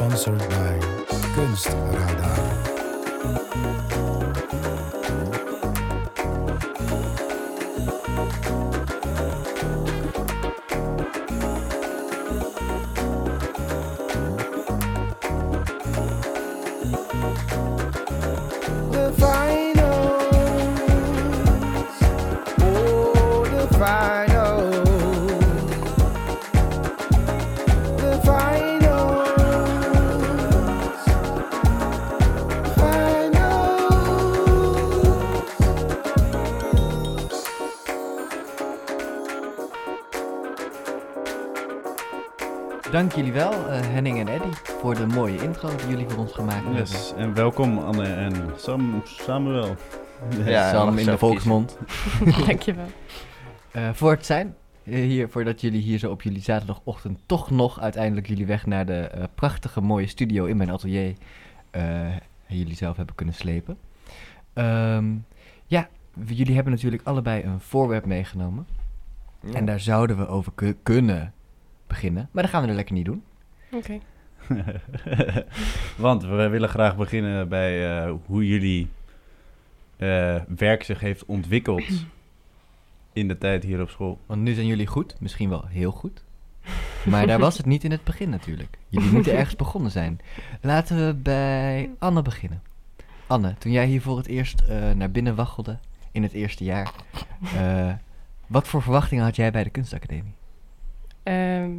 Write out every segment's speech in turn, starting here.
Sponsored by Kunstradar. Dank jullie wel, eh, Henning en Eddy, voor de mooie intro die jullie voor ons gemaakt hebben. Yes, en welkom Anne en Sam, Samuel. Ja, Sam in de volksmond. Dankjewel. Eh, voor het zijn, eh, hier, voordat jullie hier zo op jullie zaterdagochtend toch nog uiteindelijk jullie weg naar de eh, prachtige mooie studio in mijn atelier eh, jullie zelf hebben kunnen slepen. Ehm, ja, jullie hebben natuurlijk allebei een voorwerp meegenomen. Ja. En daar zouden we over ku- kunnen beginnen. Maar dat gaan we er lekker niet doen. Oké. Want we willen graag beginnen bij eh, hoe jullie eh, werk zich heeft ontwikkeld in de tijd hier op school. Want nu zijn jullie goed, misschien wel heel goed. Maar daar was het niet in het begin natuurlijk. Jullie moeten ergens begonnen zijn. Laten we bij Anne beginnen. Anne, toen jij hier voor het eerst eh, naar binnen waggelde in het eerste jaar, eh, wat voor verwachtingen had jij bij de kunstacademie? Ehm,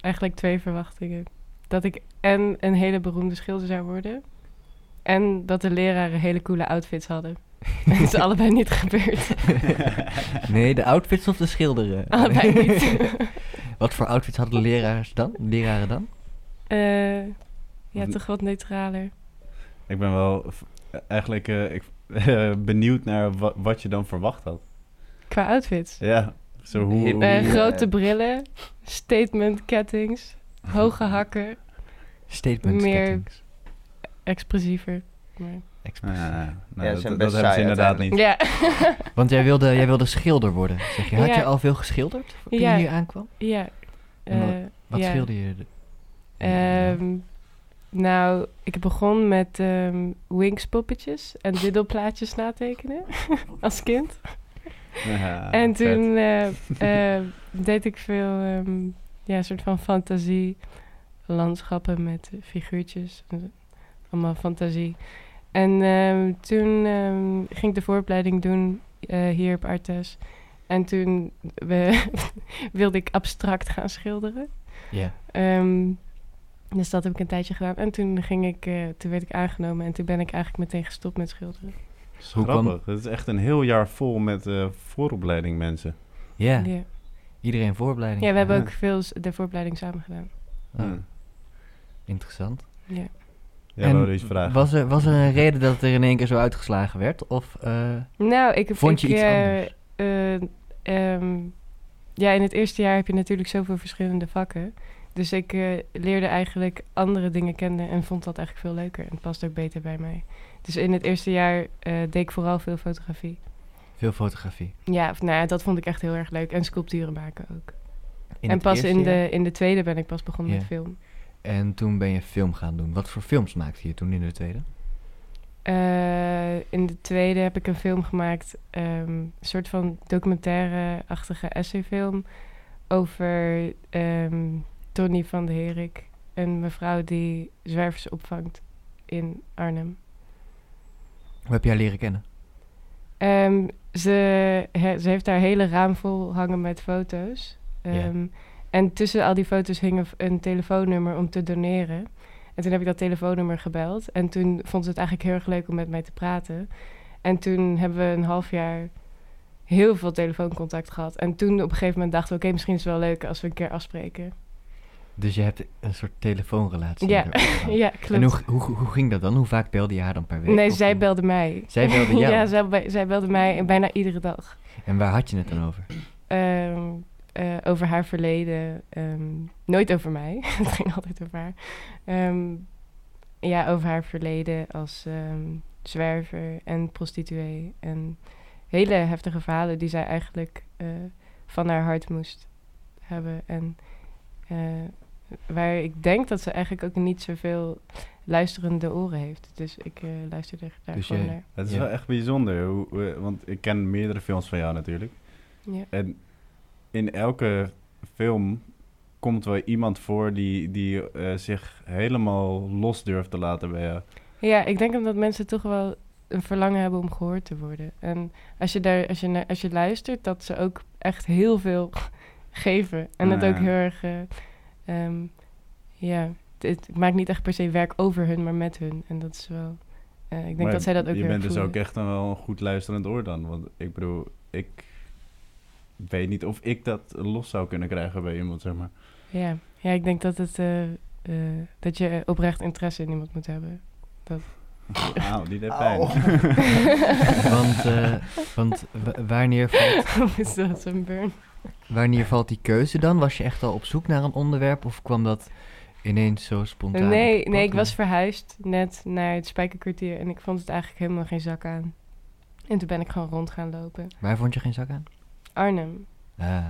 eigenlijk twee verwachtingen. Dat ik en een hele beroemde schilder zou worden. En dat de leraren hele coole outfits hadden. Dat is allebei niet gebeurd. Nee, de outfits of de schilderen? Allebei niet. wat voor outfits hadden de leraars dan? Leraren dan? Eh, ja, toch wat neutraler. Ik ben wel eigenlijk eh, ik, eh, benieuwd naar wa- wat je dan verwacht had. Qua outfits. Ja, zo hoe... Hoe- Eh, Ja. grote brillen, statement kettings, hoge hakken, Statements, Meer- kettings, expressiever. Expressief. Ah, nou, Ja, dat, dat hebben ze inderdaad niet. Ja, Want jij wilde, jij wilde schilder worden, zeg je. Had Ja. je al veel geschilderd toen Ja. je hier aankwam? ja. Wat- Eh, Wat ja. schilder je? Ehm, nou, ik begon met ehm wings poppetjes en diddelplaatjes natekenen als kind. Ja, en toen eh, eh, deed ik veel, ehm, ja, soort van fantasie landschappen met figuurtjes. Allemaal fantasie. En ehm, toen ehm, ging ik de vooropleiding doen eh, hier op Artes. En toen we- wilde ik abstract gaan schilderen. Ja. Dus dat heb ik een tijdje gedaan. En toen, ging ik, toen werd ik aangenomen en toen ben ik eigenlijk meteen gestopt met schilderen. Hoe Grappig. Het is echt een heel jaar vol met eh, vooropleiding mensen. Ja, Ja, iedereen vooropleiding. ja we hebben Ja. ook veel de vooropleiding samen gedaan. Ah, Hm. Interessant. Ja. Ja, iets vragen. Was er, was er een reden dat het er in één keer zo uitgeslagen werd? Of, eh, Nou, ik heb... Vond je ik, iets eh, anders? eh, ehm, ja, in het eerste jaar heb je natuurlijk zoveel verschillende vakken. Dus ik eh, leerde eigenlijk andere dingen kennen en vond dat eigenlijk veel leuker. En het past ook beter bij mij. Dus in het eerste jaar eh, deed ik vooral veel fotografie. veel fotografie? Ja, nou ja, dat vond ik echt heel erg leuk. En sculpturen maken ook. In en pas in de, in de tweede ben ik pas begonnen met film. En toen ben je film gaan doen. Wat voor films maakte je toen in de tweede? Eh, in de tweede heb ik een film gemaakt, ehm, een soort van documentaire-achtige essayfilm over ehm Tony van de Herik, een mevrouw die zwervers opvangt in Arnhem. Hoe heb haar leren kennen? Ehm, ze, he- ze heeft haar hele raam vol hangen met foto's. Ehm, En tussen al die foto's hing een, een telefoonnummer om te doneren. En toen heb ik dat telefoonnummer gebeld. En toen vond ze het eigenlijk heel erg leuk om met mij te praten. En toen hebben we een half jaar heel veel telefooncontact gehad. En toen op een gegeven moment dachten we... oké, misschien is het wel leuk als we een keer afspreken. Dus je hebt een soort telefoonrelatie. Ja. ja, klopt. En hoe, hoe, hoe ging dat dan? Hoe vaak belde je haar dan per week? nee, Of zij hoe- belde mij. Zij belde jou? ja, zij, zij belde mij bijna iedere dag. En waar had je het dan over? Ehm, eh, over haar verleden. ehm, nooit over mij. het ging altijd over haar. Ehm, ja, over haar verleden als zwerver en prostituee. En hele heftige verhalen die zij eigenlijk eh, van haar hart moest hebben. En eh, waar ik denk dat ze eigenlijk ook niet zoveel luisterende oren heeft. Dus ik eh luister er daar Dus gewoon jij- naar. Het is Ja. wel echt bijzonder, hoe, hoe- want ik ken meerdere films van jou natuurlijk. Ja. En in elke film komt wel iemand voor die, die eh, zich helemaal los durft te laten bij jou. ja, ik denk omdat mensen toch wel een verlangen hebben om gehoord te worden. En als je, daar, als je, naar- als je luistert, dat ze ook echt heel veel geven. En dat Ja. ook heel erg... eh, ehm, ja, het, het maakt niet echt per se werk over hun, maar met hun. En dat is wel... eh, ik denk Maar dat zij dat ook Je bent dus ook echt een wel een goed luisterend oor dan. Want ik bedoel, ik weet niet of ik dat los zou kunnen krijgen bij iemand, zeg maar. Ja, ja ik denk dat, het, eh, eh, dat je oprecht interesse in iemand moet hebben. Auw, die deed pijn. Want, eh, want wa- wanneer, valt, is dat een burn? Wanneer valt die keuze dan? Was je echt al op zoek naar een onderwerp of kwam dat ineens zo spontaan? Nee, nee, ik was verhuisd net naar het Spijkerkwartier en ik vond het eigenlijk helemaal geen zak aan. En toen ben ik gewoon rond gaan lopen. Waar vond je geen zak aan? Arnhem. Ah,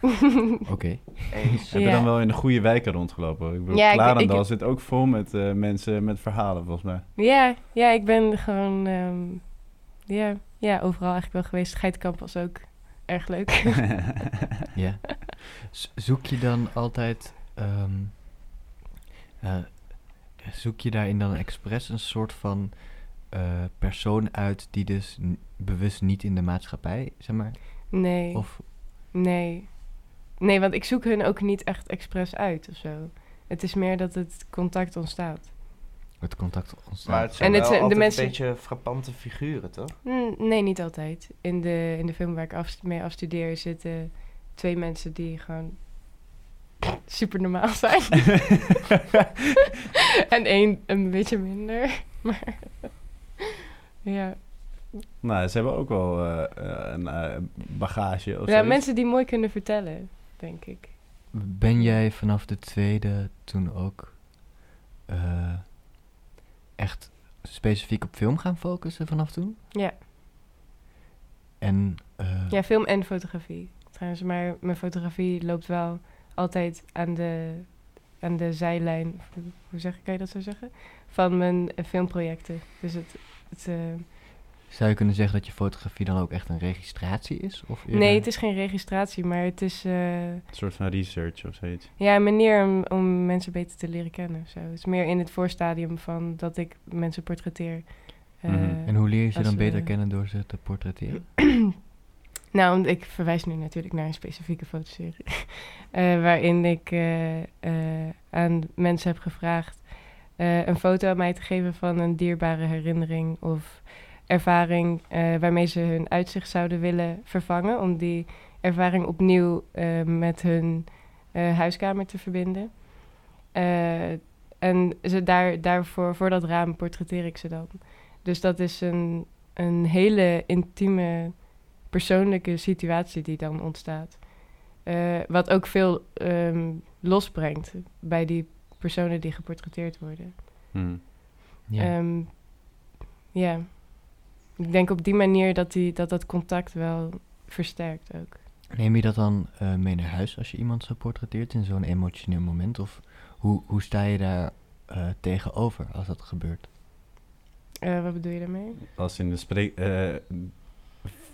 oké. Eens. Heb je Ja. dan wel in de goede wijken rondgelopen? Ik bedoel, Ja, ik- Klarendal ik- zit ook vol met eh, mensen met verhalen, volgens mij. ja, ja, ik ben gewoon ehm, ja, ja, overal eigenlijk wel geweest. Geitenkamp was ook erg leuk. Ja. Zoek je dan altijd... ehm, eh, zoek je daarin dan expres een soort van eh, persoon uit die dus bewust niet in de maatschappij, zeg maar? nee, Of, nee. Nee, want ik zoek hun ook niet echt expres uit of zo. Het is meer dat het contact ontstaat. Het contact ontstaat. Maar het zijn En het wel zijn de mensen- een beetje frappante figuren, toch? Mm, Nee, niet altijd. In de, in de film waar ik afst- mee afstudeer zitten twee mensen die gewoon super normaal zijn. en één een beetje minder. Maar ja, nou, ze hebben ook wel eh, eh, een eh, bagage of ja zoiets. mensen die mooi kunnen vertellen, denk ik. Ben jij vanaf de tweede toen ook eh, echt specifiek op film gaan focussen vanaf toen? Ja, En eh, ja film en fotografie. Trouwens, maar mijn fotografie loopt wel altijd aan de, aan de zijlijn, hoe- zeg ik, kan je dat zo zeggen? Van mijn eh, filmprojecten. Dus het, het eh, zou je kunnen zeggen dat je fotografie dan ook echt een registratie is? Of eerder- Nee, het is geen registratie, maar het is eh, Een soort van research of zoiets. ja, een manier om, om mensen beter te leren kennen. Zo. Het is meer in het voorstadium van dat ik mensen portretteer. Eh, Mhm. En hoe leer je ze dan beter kennen door ze te portretteren? nou, want ik verwijs nu natuurlijk naar een specifieke fotoserie. eh, waarin ik aan mensen heb gevraagd eh, een foto aan mij te geven van een dierbare herinnering of ervaring eh, waarmee ze hun uitzicht zouden willen vervangen. Om die ervaring opnieuw eh, met hun eh, huiskamer te verbinden. Eh, en ze daar, daarvoor, voor dat raam portretteer ik ze dan. Dus dat is een, een hele intieme, persoonlijke situatie die dan ontstaat. Eh, wat ook veel ehm, losbrengt bij die personen die geportretteerd worden. Hm. Ja. Ehm, ja. Ik denk op die manier dat, die, dat dat contact wel versterkt ook. Neem je dat dan eh, mee naar huis als je iemand zo portretteert in zo'n emotioneel moment? Of hoe, hoe sta je daar eh, tegenover als dat gebeurt? Eh, wat bedoel je daarmee? Als in de spreek... eh,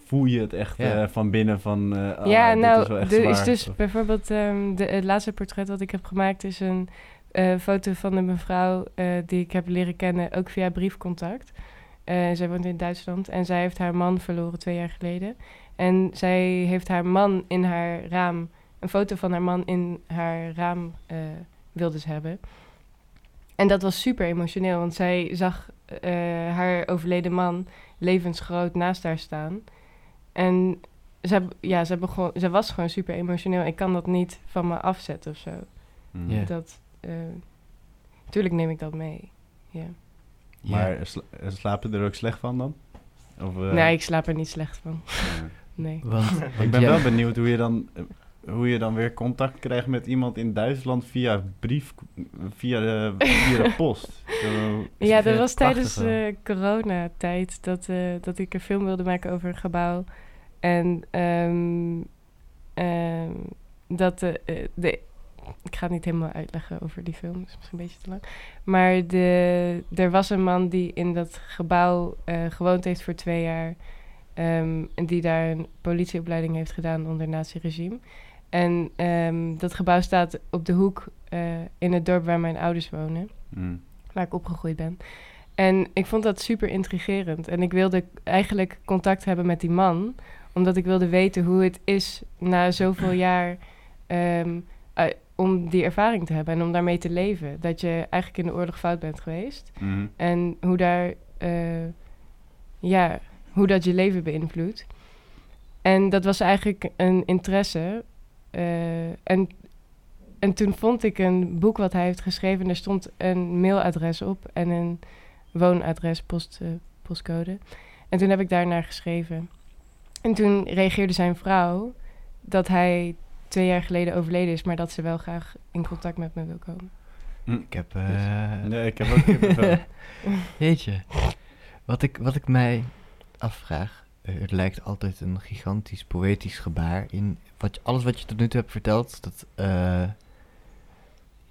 voel je het echt Ja. eh, van binnen van... eh, ah, ja, dit nou, is er is dus Of- bijvoorbeeld ehm, de, het laatste portret wat ik heb gemaakt is een eh, foto van een mevrouw eh, die ik heb leren kennen, ook via briefcontact. Eh, zij woont in Duitsland en zij heeft haar man verloren twee jaar geleden. En zij heeft haar man in haar raam, een foto van haar man in haar raam eh wilde ze hebben. En dat was super emotioneel, want zij zag eh, haar overleden man levensgroot naast haar staan. En ze, ja, ze, begon, ze was gewoon super emotioneel. Ik kan dat niet van me afzetten of zo. Ja. Dat, eh, tuurlijk neem ik dat mee. Ja. Maar sla- eh, slaap je er ook slecht van dan? Of, eh, nee, ik slaap er niet slecht van. Nee. Want, Ik ben wel benieuwd hoe je dan... eh, hoe je dan weer contact krijgt met iemand in Duitsland via brief, via de, via de post. Zo- Ja, dat was tijdens wel. uh, coronatijd dat, eh, dat ik een film wilde maken over een gebouw. En ehm, ehm, dat de, de, ik ga het niet helemaal uitleggen over die film, dat is misschien een beetje te lang. Maar de, er was een man die in dat gebouw eh, gewoond heeft voor twee jaar. ehm, en die daar een politieopleiding heeft gedaan onder nazi-regime. En ehm, dat gebouw staat op de hoek eh, in het dorp waar mijn ouders wonen Mm. waar ik opgegroeid ben. En ik vond dat super intrigerend. En ik wilde eigenlijk contact hebben met die man, omdat ik wilde weten hoe het is na zoveel jaar ehm, eh, om die ervaring te hebben en om daarmee te leven. Dat je eigenlijk in de oorlog fout bent geweest. Mhm. En hoe daar, eh, ja, hoe dat je leven beïnvloedt. En dat was eigenlijk een interesse. Eh, en, en toen vond ik een boek wat hij heeft geschreven. En er stond een mailadres op en een woonadres, post, eh, postcode. En toen heb ik daarnaar geschreven. En toen reageerde zijn vrouw dat hij twee jaar geleden overleden is, maar dat ze wel graag in contact met me wil komen. Ik heb... eh, Nee, ik heb ook kippenvel. Jeetje. Wat ik, wat ik mij afvraag, eh, het lijkt altijd een gigantisch poëtisch gebaar in wat, je- alles wat je tot nu toe hebt verteld. Dat, eh,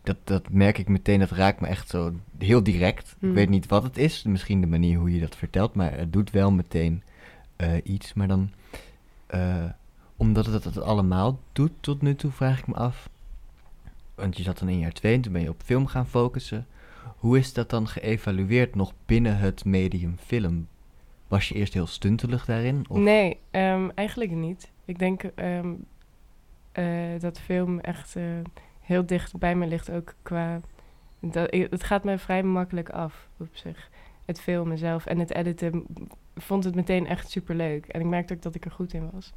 dat, dat merk ik meteen, dat raakt me echt zo heel direct. Ik Hmm. weet niet wat het is, misschien de manier hoe je dat vertelt, maar het doet wel meteen eh, iets. Maar dan, eh, omdat het het allemaal doet tot nu toe, vraag ik me af. Want je zat dan in jaar twee en toen ben je op film gaan focussen. Hoe is dat dan geëvalueerd nog binnen het medium film? Was je eerst heel stuntelig daarin? Of? Nee, ehm, eigenlijk niet. Ik denk ehm, eh, dat film echt eh, heel dicht bij me ligt, ook qua... Dat, het gaat me vrij makkelijk af op zich. Het filmen zelf en het editen vond het meteen echt superleuk. En ik merkte ook dat ik er goed in was.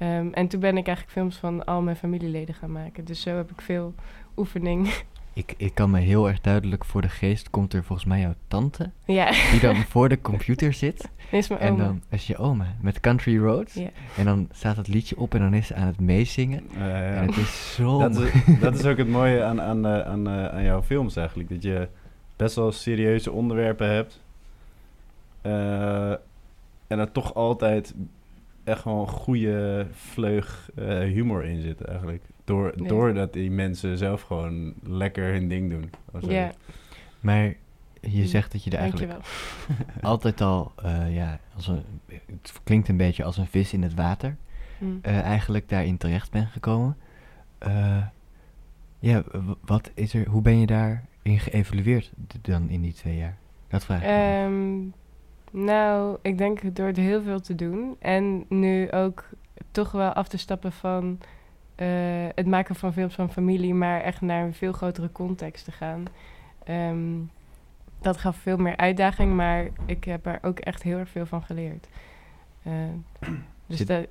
Ehm, en toen ben ik eigenlijk films van al mijn familieleden gaan maken. Dus zo heb ik veel oefening. Ik, ik kan me heel erg duidelijk voor de geest, komt er volgens mij jouw tante, ja, die dan voor de computer zit. is mijn En oma. dan is je oma met Country Roads. Ja. En dan staat dat liedje op en dan is ze aan het meezingen. Eh, ja. En het is zo... Dat is, dat is ook het mooie aan, aan, eh, aan, eh, aan jouw films eigenlijk. Dat je best wel serieuze onderwerpen hebt. eh, en er toch altijd echt gewoon goede vleug eh, humor in zit eigenlijk. Door. Doordat die mensen zelf gewoon lekker hun ding doen. Ja, Maar je zegt dat je er eigenlijk dankjewel. altijd al, eh, ja, als een, het klinkt een beetje als een vis in het water, Hm. eh, eigenlijk daarin terecht bent gekomen. Eh, ja, wat is er, hoe ben je daarin geëvalueerd dan in die twee jaar? Dat vraag ik me af. Ehm, nou, ik denk door het heel veel te doen. En nu ook toch wel af te stappen van eh, het maken van films van familie, maar echt naar een veel grotere context te gaan. Ehm, dat gaf veel meer uitdaging, maar ik heb er ook echt heel erg veel van geleerd. Eh, dus Zit- da-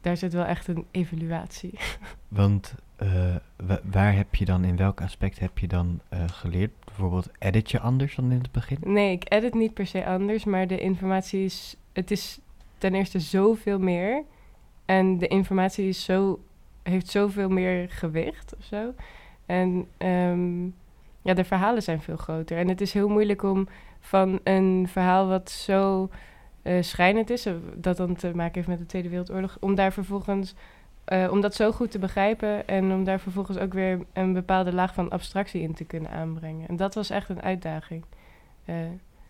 daar zit wel echt een evaluatie. Want eh, wa- waar heb je dan, in welk aspect heb je dan eh, geleerd? Bijvoorbeeld, edit je anders dan in het begin? Nee, ik edit niet per se anders, maar de informatie is... Het is ten eerste zoveel meer. En de informatie is zo, heeft zoveel meer gewicht of zo. En ehm, ja, de verhalen zijn veel groter. En het is heel moeilijk om van een verhaal wat zo eh, schrijnend is... dat dan te maken heeft met de Tweede Wereldoorlog... om daar vervolgens... eh, om dat zo goed te begrijpen en om daar vervolgens ook weer een bepaalde laag van abstractie in te kunnen aanbrengen. En dat was echt een uitdaging. Eh,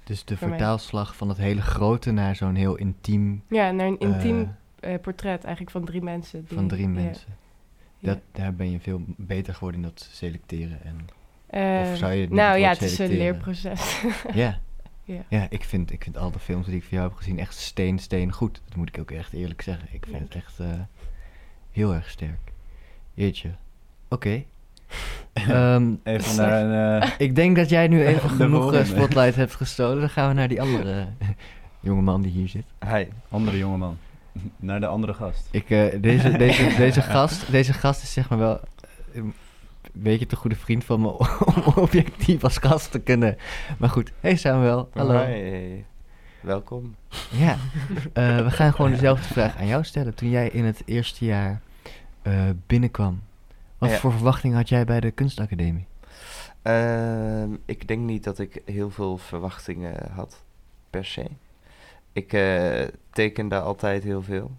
Dus de mij. vertaalslag van het hele grote naar zo'n heel intiem... Ja, naar een intiem eh, portret eigenlijk van drie mensen. Die, van drie mensen. ja. Dat, daar ben je veel beter geworden in dat selecteren. En, of zou je het nou ja, het is een leerproces. ja. Ja. ja, ik vind, ik vind al de films die ik van jou heb gezien echt steen, steen goed. Dat moet ik ook echt eerlijk zeggen. Ik vind het echt heel erg sterk. Jeetje. Oké. Ehm, Even naar een... eh, ik denk dat jij nu even genoeg eh, spotlight hebt gestolen. Dan gaan we naar die andere jongeman die hier zit. Hi. andere jongeman. Naar de andere gast. Ik, eh, deze, deze, deze, gast, deze gast is zeg maar wel eh, een beetje te goede vriend van me om objectief als gast te kunnen. Maar goed, hey Samuel, hallo. Hi. Welkom. Ja, eh, we gaan gewoon dezelfde vraag aan jou stellen. Toen jij in het eerste jaar eh, binnenkwam, wat Ja. voor verwachtingen had jij bij de kunstacademie? Ehm, ik denk niet dat ik heel veel verwachtingen had, per se. Ik eh, tekende altijd heel veel.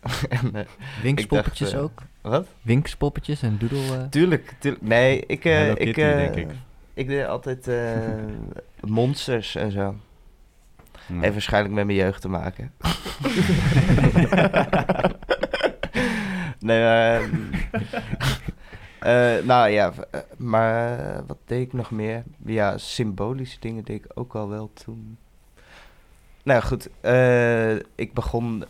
en, Winkspoppertjes eh, ook? Wat? Winkspoppetjes en doodle... eh, Tuurlijk, tuurlijk. Nee, ik, eh, ik, Kitty, eh, denk ik. ik deed altijd eh, monsters en zo. Ja. Heeft waarschijnlijk met mijn jeugd te maken. nee, maar... ehm, eh, nou ja, eh, maar eh, wat deed ik nog meer? Ja, symbolische dingen deed ik ook al wel toen. Nou goed. ik begon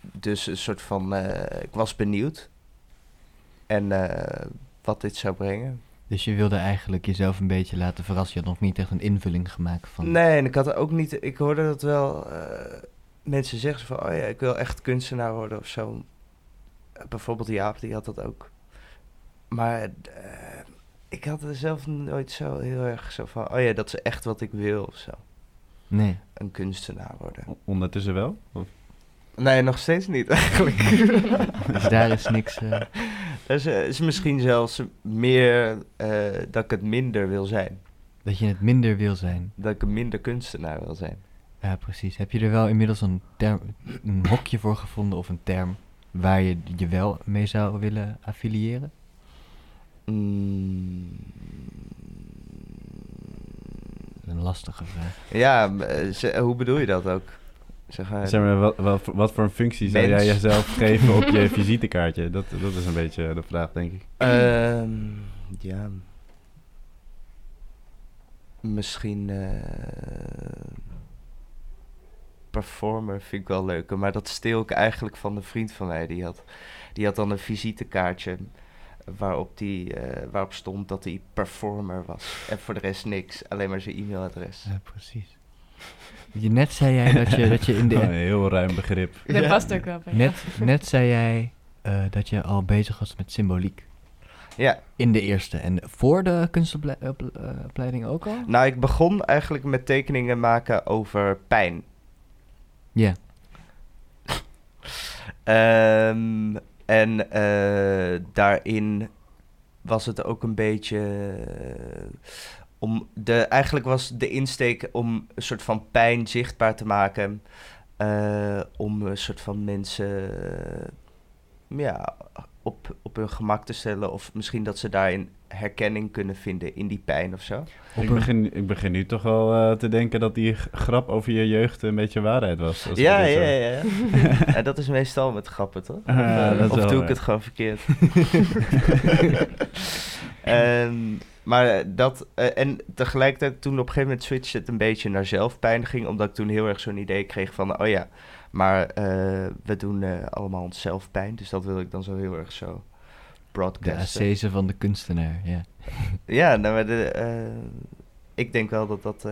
dus een soort van... ik was benieuwd. En wat dit zou brengen. Dus je wilde eigenlijk jezelf een beetje laten verrassen. Je had nog niet echt een invulling gemaakt van... Nee, en ik had er ook niet. Ik hoorde dat wel. eh, mensen zeggen van, oh ja, ik wil echt kunstenaar worden of zo. Bijvoorbeeld Jaap, die had dat ook. Maar eh, ik had er zelf nooit zo heel erg zo van, oh ja, dat is echt wat ik wil of zo. Nee. Een kunstenaar worden. O- Ondertussen wel? Of- Nee, nog steeds niet eigenlijk. Dus daar is niks... eh, Dat is, eh, is misschien zelfs meer eh, dat ik het minder wil zijn. dat je het minder wil zijn. Dat ik een minder kunstenaar wil zijn. Ja, precies. Heb je er wel inmiddels een, term, een hokje voor gevonden of een term waar je je wel mee zou willen affiliëren? Mm. Een lastige vraag. Ja, eh, hoe bedoel je dat ook? Zeg maar, Zeg maar, wat, wat, wat voor een functie zou jij jezelf geven op je visitekaartje? Dat, dat is een beetje de vraag, denk ik. Ehm, ja. Misschien eh, performer vind ik wel leuker, maar dat steel ik eigenlijk van een vriend van mij. Die had, die had dan een visitekaartje waarop, die, eh, waarop stond dat hij performer was. En voor de rest niks, alleen maar zijn e-mailadres. Ja, precies. Je, net zei jij dat je, dat je in Een de... heel ruim begrip. Dat Ja. past ook wel bij. Net, net zei jij eh, dat je al bezig was met symboliek. Ja, In de eerste. En voor de kunstopleiding ook al? nou ik begon eigenlijk met tekeningen maken over pijn. Ja. Ehm, en eh, daarin was het ook een beetje. Om de, eigenlijk was de insteek om een soort van pijn zichtbaar te maken. eh, om een soort van mensen eh, ja, op, op hun gemak te stellen. Of misschien dat ze daarin herkenning kunnen vinden in die pijn of zo. Ik begin, ik begin nu toch wel eh, te denken dat die grap over je jeugd een beetje waarheid was. als ik Ja, ja, ja, ja. Ja, Dat is meestal met grappen, toch? Of doe ik het gewoon verkeerd? en, maar eh, dat, eh, en tegelijkertijd toen op een gegeven moment switchte het een beetje naar zelfpijn ging, omdat ik toen heel erg zo'n idee kreeg van, oh ja, maar eh, we doen allemaal onszelf pijn, dus dat wil ik dan zo heel erg zo de broadcasten. ascese van de kunstenaar, ja. Ja, nou, maar de, ik denk wel dat dat,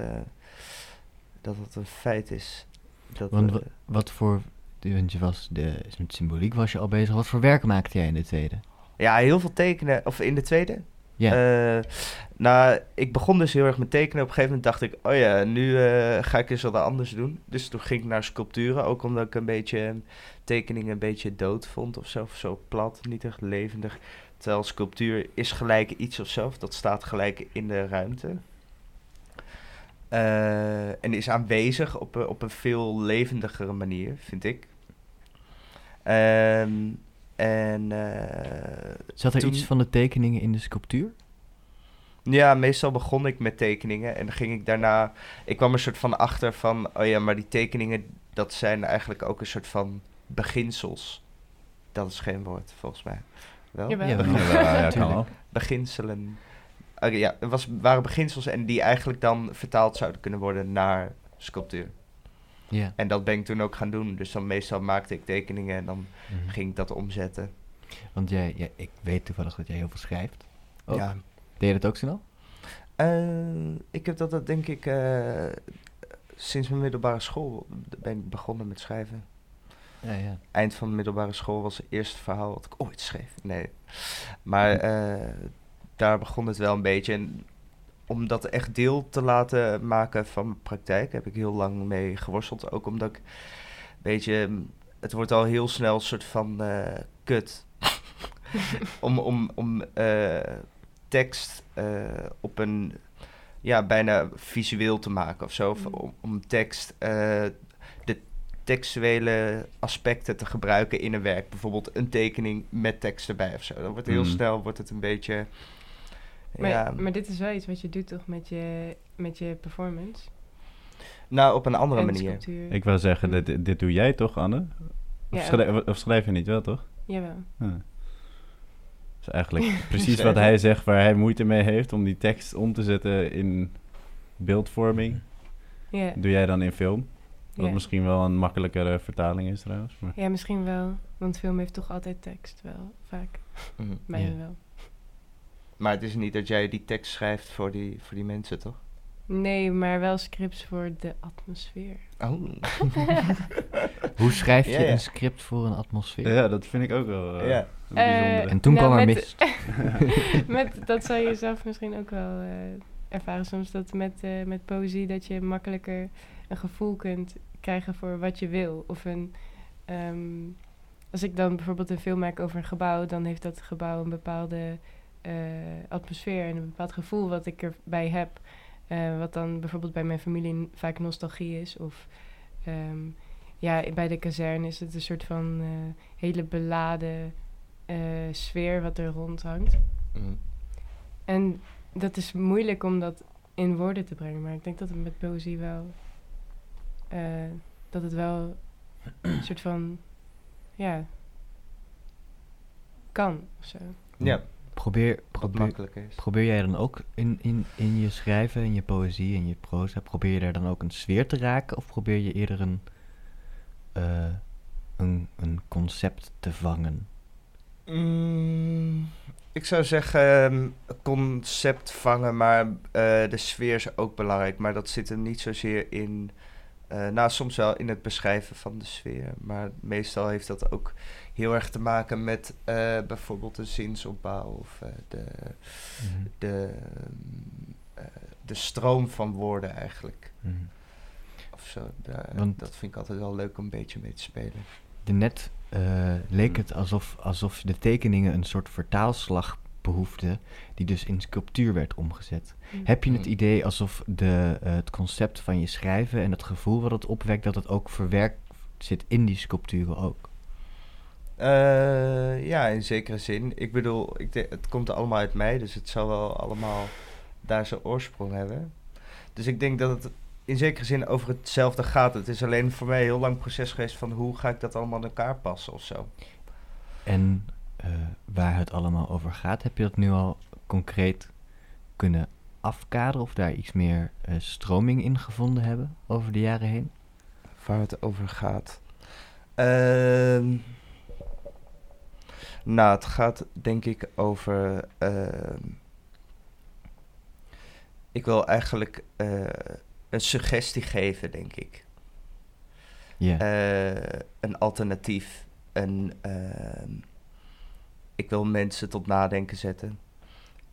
dat, dat een feit is. Dat, Want wa- wat voor... Want je was de, met symboliek was je al bezig. Wat voor werk maakte jij in de tweede? ja, heel veel tekenen, of in de tweede? Ja. Eh, nou, ik begon dus heel erg met tekenen. Op een gegeven moment dacht ik, oh ja, nu eh, ga ik eens wat anders doen. Dus toen ging ik naar sculpturen, ook omdat ik een beetje eh, tekeningen een beetje dood vond of zo. Zo plat, niet echt levendig. Terwijl sculptuur is gelijk iets of zo, of dat staat gelijk in de ruimte. Eh, en is aanwezig op, op een veel levendigere manier, vind ik. Ehm, en eh, Zat er toen- iets van de tekeningen in de sculptuur? Ja, meestal begon ik met tekeningen en dan ging ik daarna... Ik kwam er soort van achter van, oh ja, maar die tekeningen, dat zijn eigenlijk ook een soort van beginsels. Dat is geen woord, volgens mij. Wel? Jawel. Ja, Ja, ja, ja, kan wel. Beginselen. Oké, ja, het was, waren beginsels en die eigenlijk dan vertaald zouden kunnen worden naar sculptuur. En dat ben ik toen ook gaan doen. Dus dan meestal maakte ik tekeningen en dan Mhm. ging ik dat omzetten. Want jij, ja, ik weet toevallig dat jij heel veel schrijft. Ook. Ja. Deed je dat ook al? Eh, ik heb dat, dat denk ik eh, sinds mijn middelbare school ben ik begonnen met schrijven. Ja, ja. Eind van de middelbare school was het eerste verhaal wat ik ooit schreef. Nee. Maar eh, daar begon het wel een beetje. En om dat echt deel te laten maken van mijn praktijk heb ik heel lang mee geworsteld. Ook omdat ik een beetje. mm, Het wordt al heel snel een soort van eh, kut. om om, om eh, tekst eh, op een. Ja, bijna visueel te maken of zo. Of Mm. om, om tekst. eh, de textuele aspecten te gebruiken in een werk. Bijvoorbeeld een tekening met tekst erbij of zo. Dan wordt heel Mm. snel wordt het een beetje... Maar, ja, maar dit is wel iets wat je doet toch met je, met je performance? nou, op een andere en manier. sculptuur. Ik wou zeggen, dit, dit doe jij toch, Anne? Of, Ja, schrijf, of schrijf je niet wel, toch? Jawel. Ja. Dat is eigenlijk precies wat hij zegt waar hij moeite mee heeft om die tekst om te zetten in beeldvorming. Ja. Doe jij dan in film? Wat Ja. misschien wel een makkelijkere vertaling is trouwens. Maar. ja, misschien wel. Want film heeft toch altijd tekst wel, vaak. Bijna Ja. wel. Maar het is niet dat jij die tekst schrijft voor die, voor die mensen, toch? Nee, maar wel scripts voor de atmosfeer. Oh. Hoe schrijf je Ja, ja. een script voor een atmosfeer? Ja, dat vind ik ook wel eh, Ja. Eh, En toen Nou, kwam er met- mist. met, dat zal je zelf misschien ook wel eh, ervaren soms. Dat met, eh, met poëzie dat je makkelijker een gevoel kunt krijgen voor wat je wil. Of een... ehm, als ik dan bijvoorbeeld een film maak over een gebouw... dan heeft dat gebouw een bepaalde eh, atmosfeer... en een bepaald gevoel wat ik erbij heb. Eh, wat dan bijvoorbeeld bij mijn familie vaak nostalgie is. Of ehm, ja, bij de kazerne is het een soort van eh, hele beladen eh, sfeer wat er rond hangt. Mhm. En dat is moeilijk om dat in woorden te brengen. Maar ik denk dat het met poëzie wel... eh, dat het wel een soort van... Ja... Kan, of zo. Ja, Probeer, probeer, probeer jij dan ook in, in, in je schrijven, in je poëzie, in je proza, probeer je daar dan ook een sfeer te raken? Of probeer je eerder een, eh, een, een concept te vangen? Mm, ik zou zeggen ehm, concept vangen, maar eh, de sfeer is ook belangrijk. Maar dat zit hem niet zozeer in... eh, nou, soms wel in het beschrijven van de sfeer. Maar meestal heeft dat ook heel erg te maken met eh, bijvoorbeeld de zinsopbouw of eh, de, de, mm, eh, de stroom van woorden eigenlijk. Mhm. Of zo. Daar- Want- dat vind ik altijd wel leuk om een beetje mee te spelen. De net eh, leek het alsof, alsof de tekeningen een soort vertaalslag behoefden, die dus in sculptuur werd omgezet. Heb je het idee alsof de, het concept van je schrijven en het gevoel wat het opwekt, dat het ook verwerkt zit in die sculpturen ook? Eh, ja, in zekere zin. Ik bedoel, ik denk, het komt allemaal uit mij, dus het zal wel allemaal daar zijn oorsprong hebben. Dus ik denk dat het in zekere zin over hetzelfde gaat. Het is alleen voor mij een heel lang proces geweest van hoe ga ik dat allemaal in elkaar passen of zo. En eh, waar het allemaal over gaat, heb je dat nu al concreet kunnen afkaderen of daar iets meer eh, stroming in gevonden hebben over de jaren heen? Waar het over gaat. Ehm, nou, het gaat denk ik over. ehm, ik wil eigenlijk eh, een suggestie geven, denk ik. Ja. Eh, een alternatief. Een, ehm, ik wil mensen tot nadenken zetten.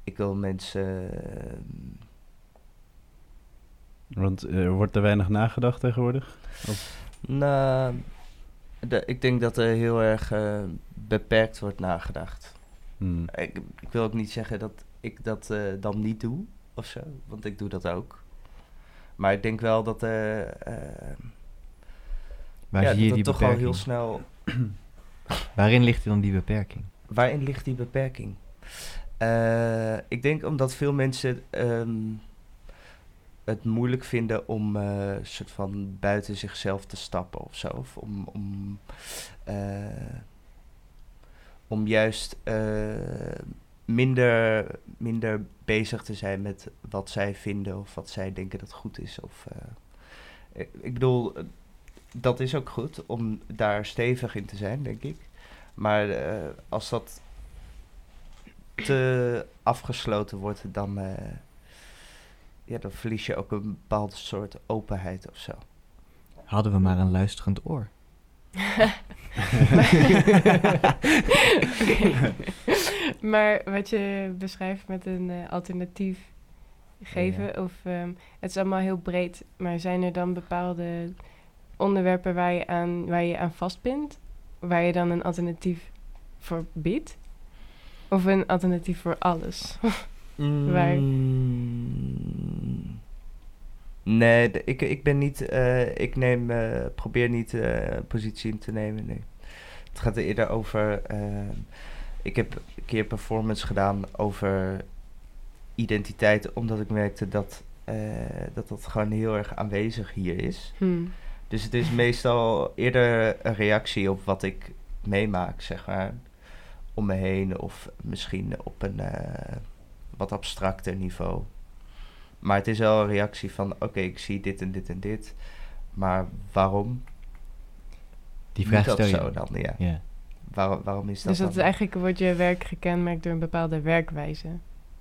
Ik wil mensen. ehm, Want eh, er wordt er weinig nagedacht tegenwoordig? Nou, de, ik denk dat er heel erg beperkt wordt nagedacht. Hmm. Ik, ik wil ook niet zeggen dat ik dat eh, dan niet doe of zo, want ik doe dat ook. Maar ik denk wel dat Waar ja, zie je dat die toch al beperking? heel snel. Waarin ligt dan die beperking? Waarin ligt die beperking? Ik denk omdat veel mensen ehm, het moeilijk vinden om eh soort van buiten zichzelf te stappen of zo. Of om, om, om juist eh, minder, minder bezig te zijn met wat zij vinden of wat zij denken dat goed is. Of, eh, ik, bedoel, dat is ook goed om daar stevig in te zijn, denk ik. Maar eh, als dat te afgesloten wordt, dan, ja, dan verlies je ook een bepaalde soort openheid of zo. Hadden we maar een luisterend oor. maar wat je beschrijft met een eh, alternatief geven, of ehm, het is allemaal heel breed, maar zijn er dan bepaalde onderwerpen waar je aan, waar je aan vastbindt, waar je dan een alternatief voor biedt? Of een alternatief voor alles? Waar- Mm. Nee, ik, ik ben niet. eh, ik neem. eh, probeer niet eh, positie in te nemen. Nee. Het gaat er eerder over. ik heb een keer performance gedaan over identiteit, omdat ik merkte dat, dat dat gewoon heel erg aanwezig hier is. Hm. Dus het is meestal eerder een reactie op wat ik meemaak, zeg maar. Om me heen, of misschien op een wat abstracter niveau. Maar het is wel een reactie van: oké, ik zie dit en dit en dit. Maar waarom? Die vraag stel je. zo dan? Ja. Ja. Waarom, waarom is dat Dus dat dan? is eigenlijk wordt je werk gekenmerkt door een bepaalde werkwijze.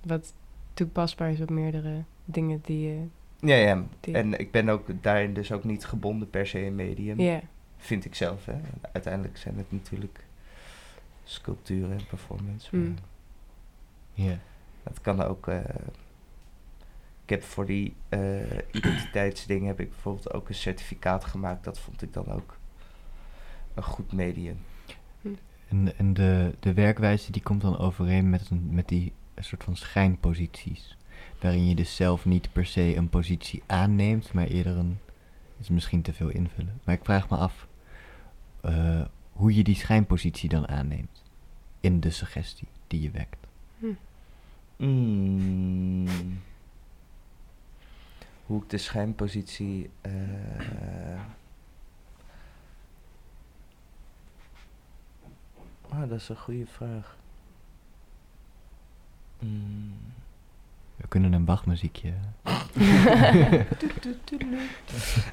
Wat toepasbaar is op meerdere dingen die je... Ja, ja. die- En ik ben ook daarin dus ook niet gebonden per se in medium. Ja. Vind ik zelf, hè. Uiteindelijk zijn het natuurlijk sculpturen en performance. Mm. maar- Ja. Dat kan ook. eh, heb voor die eh, identiteitsdingen heb ik bijvoorbeeld ook een certificaat gemaakt. Dat vond ik dan ook een goed medium. En, en de, de werkwijze die komt dan overeen met, een, met die soort van schijnposities. Waarin je dus zelf niet per se een positie aanneemt, maar eerder een... is misschien te veel invullen. Maar ik vraag me af eh, hoe je die schijnpositie dan aanneemt. In de suggestie die je wekt. Mm. Hoe ik de schijnpositie. eh, Ah, dat is een goede vraag. Mm. We kunnen een wachtmuziekje...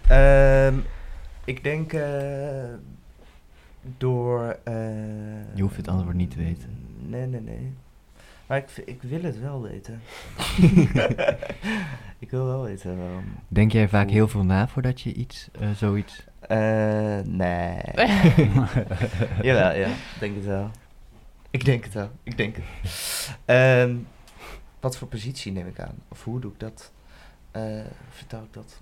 Ehm, ik denk eh, door. eh, Je hoeft het antwoord niet te weten. Nee, nee, nee. Maar ik, wil het wel weten. ik wil wel weten waarom. Denk jij vaak heel veel na voordat je iets, eh, zoiets... Eh, nee. Jawel, ja. Ik denk het wel. Ik denk het wel. Ik denk het. Ehm, wat voor positie neem ik aan? Of hoe doe ik dat? Eh, vertel ik dat?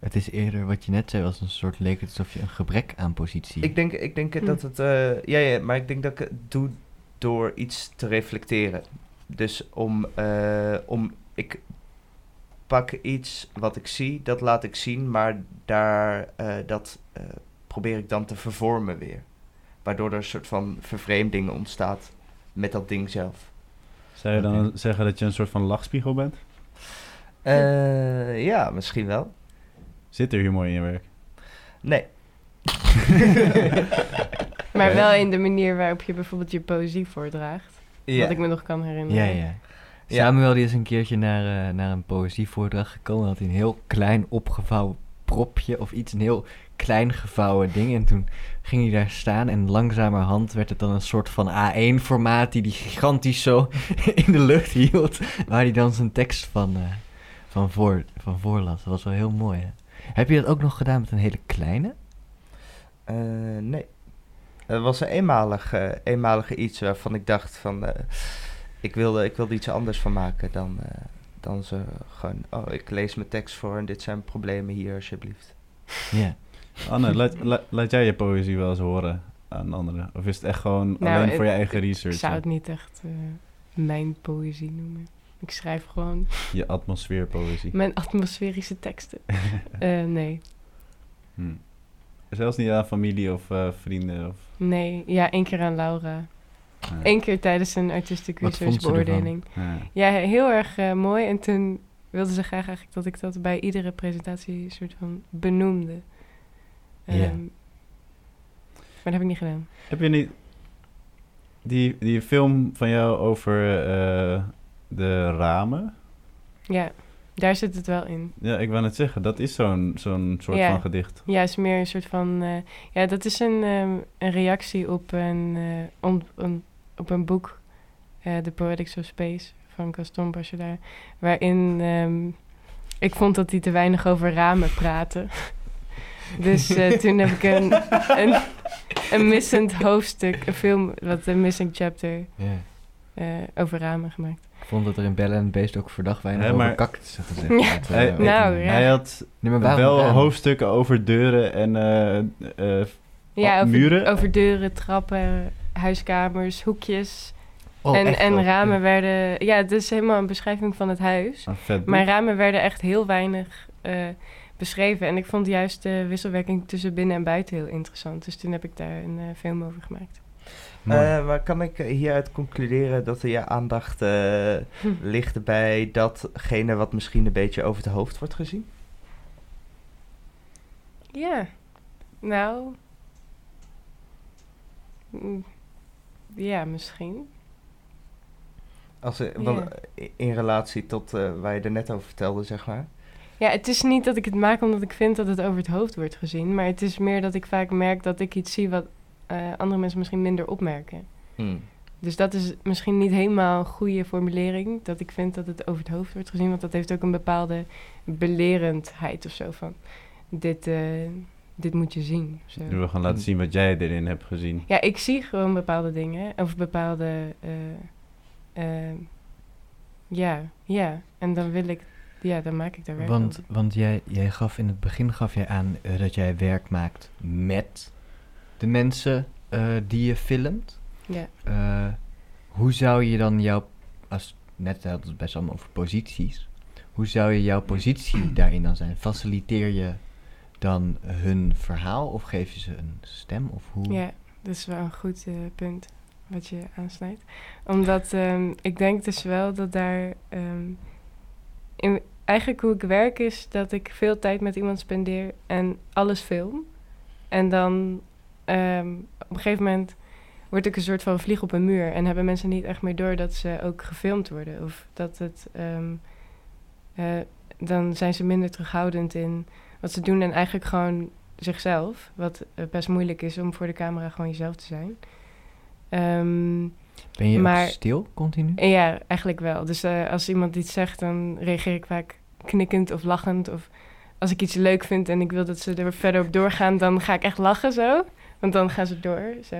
Het is eerder wat je net zei, was een soort leek het alsof je een gebrek aan positie... Ik denk, ik denk Hm. dat het... eh, ja, ja, maar ik denk dat ik het doe door iets te reflecteren. Dus om... eh, om ik pak iets wat ik zie, dat laat ik zien, maar daar, eh, dat eh, probeer ik dan te vervormen weer. Waardoor er een soort van vervreemding ontstaat met dat ding zelf. Zou je dan zeggen dat je een soort van lachspiegel bent? Eh, ja, misschien wel. Zit er humor in je werk? Nee. Maar wel in de manier waarop je bijvoorbeeld je poëzie voordraagt. Ja. Wat ik me nog kan herinneren. Ja, ja. Samuel die is een keertje naar, eh, naar een poëzievoordracht gekomen. Had hij een heel klein opgevouwen propje of iets, een heel klein gevouwen ding. En toen ging hij daar staan en langzamerhand werd het dan een soort van A1-formaat die die gigantisch zo in de lucht hield. Waar hij dan zijn tekst van, eh, van, voor, van voorlas. Dat was wel heel mooi, hè? Heb je dat ook nog gedaan met een hele kleine? Eh, nee. Het was een eenmalig, eh, eenmalige iets waarvan ik dacht van... eh, ik, wilde, ik wilde iets anders van maken dan, eh, dan ze gewoon... Oh, ik lees mijn tekst voor en dit zijn problemen hier alsjeblieft. Ja. Anne, laat, la- laat jij je poëzie wel eens horen aan anderen? Of is het echt gewoon Nou, alleen het- voor je eigen Ik research? zou het niet echt eh, mijn poëzie noemen. Ik schrijf gewoon Je atmosfeerpoëzie. mijn atmosferische teksten. Eh, nee. Hm. Zelfs niet aan familie of eh, vrienden? Of, Nee, ja, één keer aan Laura. ja. Eén keer tijdens een artistic Wat research beoordeling. Ja. Ja, heel erg eh, mooi. En toen wilde ze graag eigenlijk dat ik dat bij iedere presentatie soort van benoemde. Ja. Ehm, Maar dat heb ik niet gedaan. Heb je niet die, die film van jou over de ramen? Ja, daar zit het wel in. Ja, ik wou net zeggen, dat is zo'n zo'n soort Ja. van gedicht. Ja, is meer een soort van. eh, ja, dat is een, ehm, een reactie op een, eh, on- een- op een boek, eh The Poetics of Space van Gaston Bachelard. Waarin ehm, ik vond dat hij te weinig over ramen praatte. dus toen heb ik een, een, een missend hoofdstuk, een film, wat een missing chapter. Eh, over ramen gemaakt. Ik vond dat er in Bellen en Beest ook verdacht weinig over maar- cactussen gezegd Ja. werd. Hij- Eh, Nou, ja. Hij had Nee, maar wel ramen? hoofdstukken over deuren en eh, eh, Ja, over, muren? over deuren, trappen, huiskamers, hoekjes. Oh, en en ramen werden... Ja, het is helemaal een beschrijving van het huis. Maar ramen werden echt heel weinig eh, beschreven. En ik vond juist de wisselwerking tussen binnen en buiten heel interessant. Dus toen heb ik daar een film over gemaakt. Eh, maar kan ik hieruit concluderen dat er je aandacht eh, ligt bij datgene wat misschien een beetje over het hoofd wordt gezien? Ja, nou... mm, Ja, misschien. Als, Ja. eh, in relatie tot waar je er net over vertelde, zeg maar. Ja, het is niet dat ik het maak omdat ik vind dat het over het hoofd wordt gezien. Maar het is meer dat ik vaak merk dat ik iets zie wat eh, andere mensen misschien minder opmerken. Hmm. Dus dat is misschien niet helemaal een goede formulering. Dat ik vind dat het over het hoofd wordt gezien. Want dat heeft ook een bepaalde belerendheid of zo van... Dit, eh, dit moet je zien. Zo. Nu we gaan laten zien wat jij erin hebt gezien. Ja, ik zie gewoon bepaalde dingen. Of bepaalde... eh, eh, ja, ja. En dan wil ik... Ja, dan maak ik daar werk Want, van. want jij, jij gaf in het begin gaf jij aan dat jij werk maakt met de mensen eh, die je filmt. Ja. Eh, hoe zou je dan jouw, als net hadden we het best allemaal over posities, hoe zou je jouw positie daarin dan zijn? Faciliteer je dan hun verhaal of geef je ze een stem? Of hoe? Ja, dat is wel een goed eh, punt wat je aansnijdt. Omdat ehm, ik denk dus wel dat daar... ehm, in, eigenlijk hoe ik werk is dat ik veel tijd met iemand spendeer en alles film. En dan ehm, op een gegeven moment word ik een soort van vlieg op een muur. En hebben mensen niet echt meer door dat ze ook gefilmd worden. Of dat het... ehm, eh, dan zijn ze minder terughoudend in wat ze doen en eigenlijk gewoon zichzelf. Wat eh, best moeilijk is om voor de camera gewoon jezelf te zijn. Ehm, Ben je Maar- stil continu? en ja, eigenlijk wel. Dus eh, als iemand iets zegt, dan reageer ik vaak knikkend of lachend. Of als ik iets leuk vind en ik wil dat ze er verder op doorgaan, dan ga ik echt lachen zo. Want dan gaan ze door. Zo.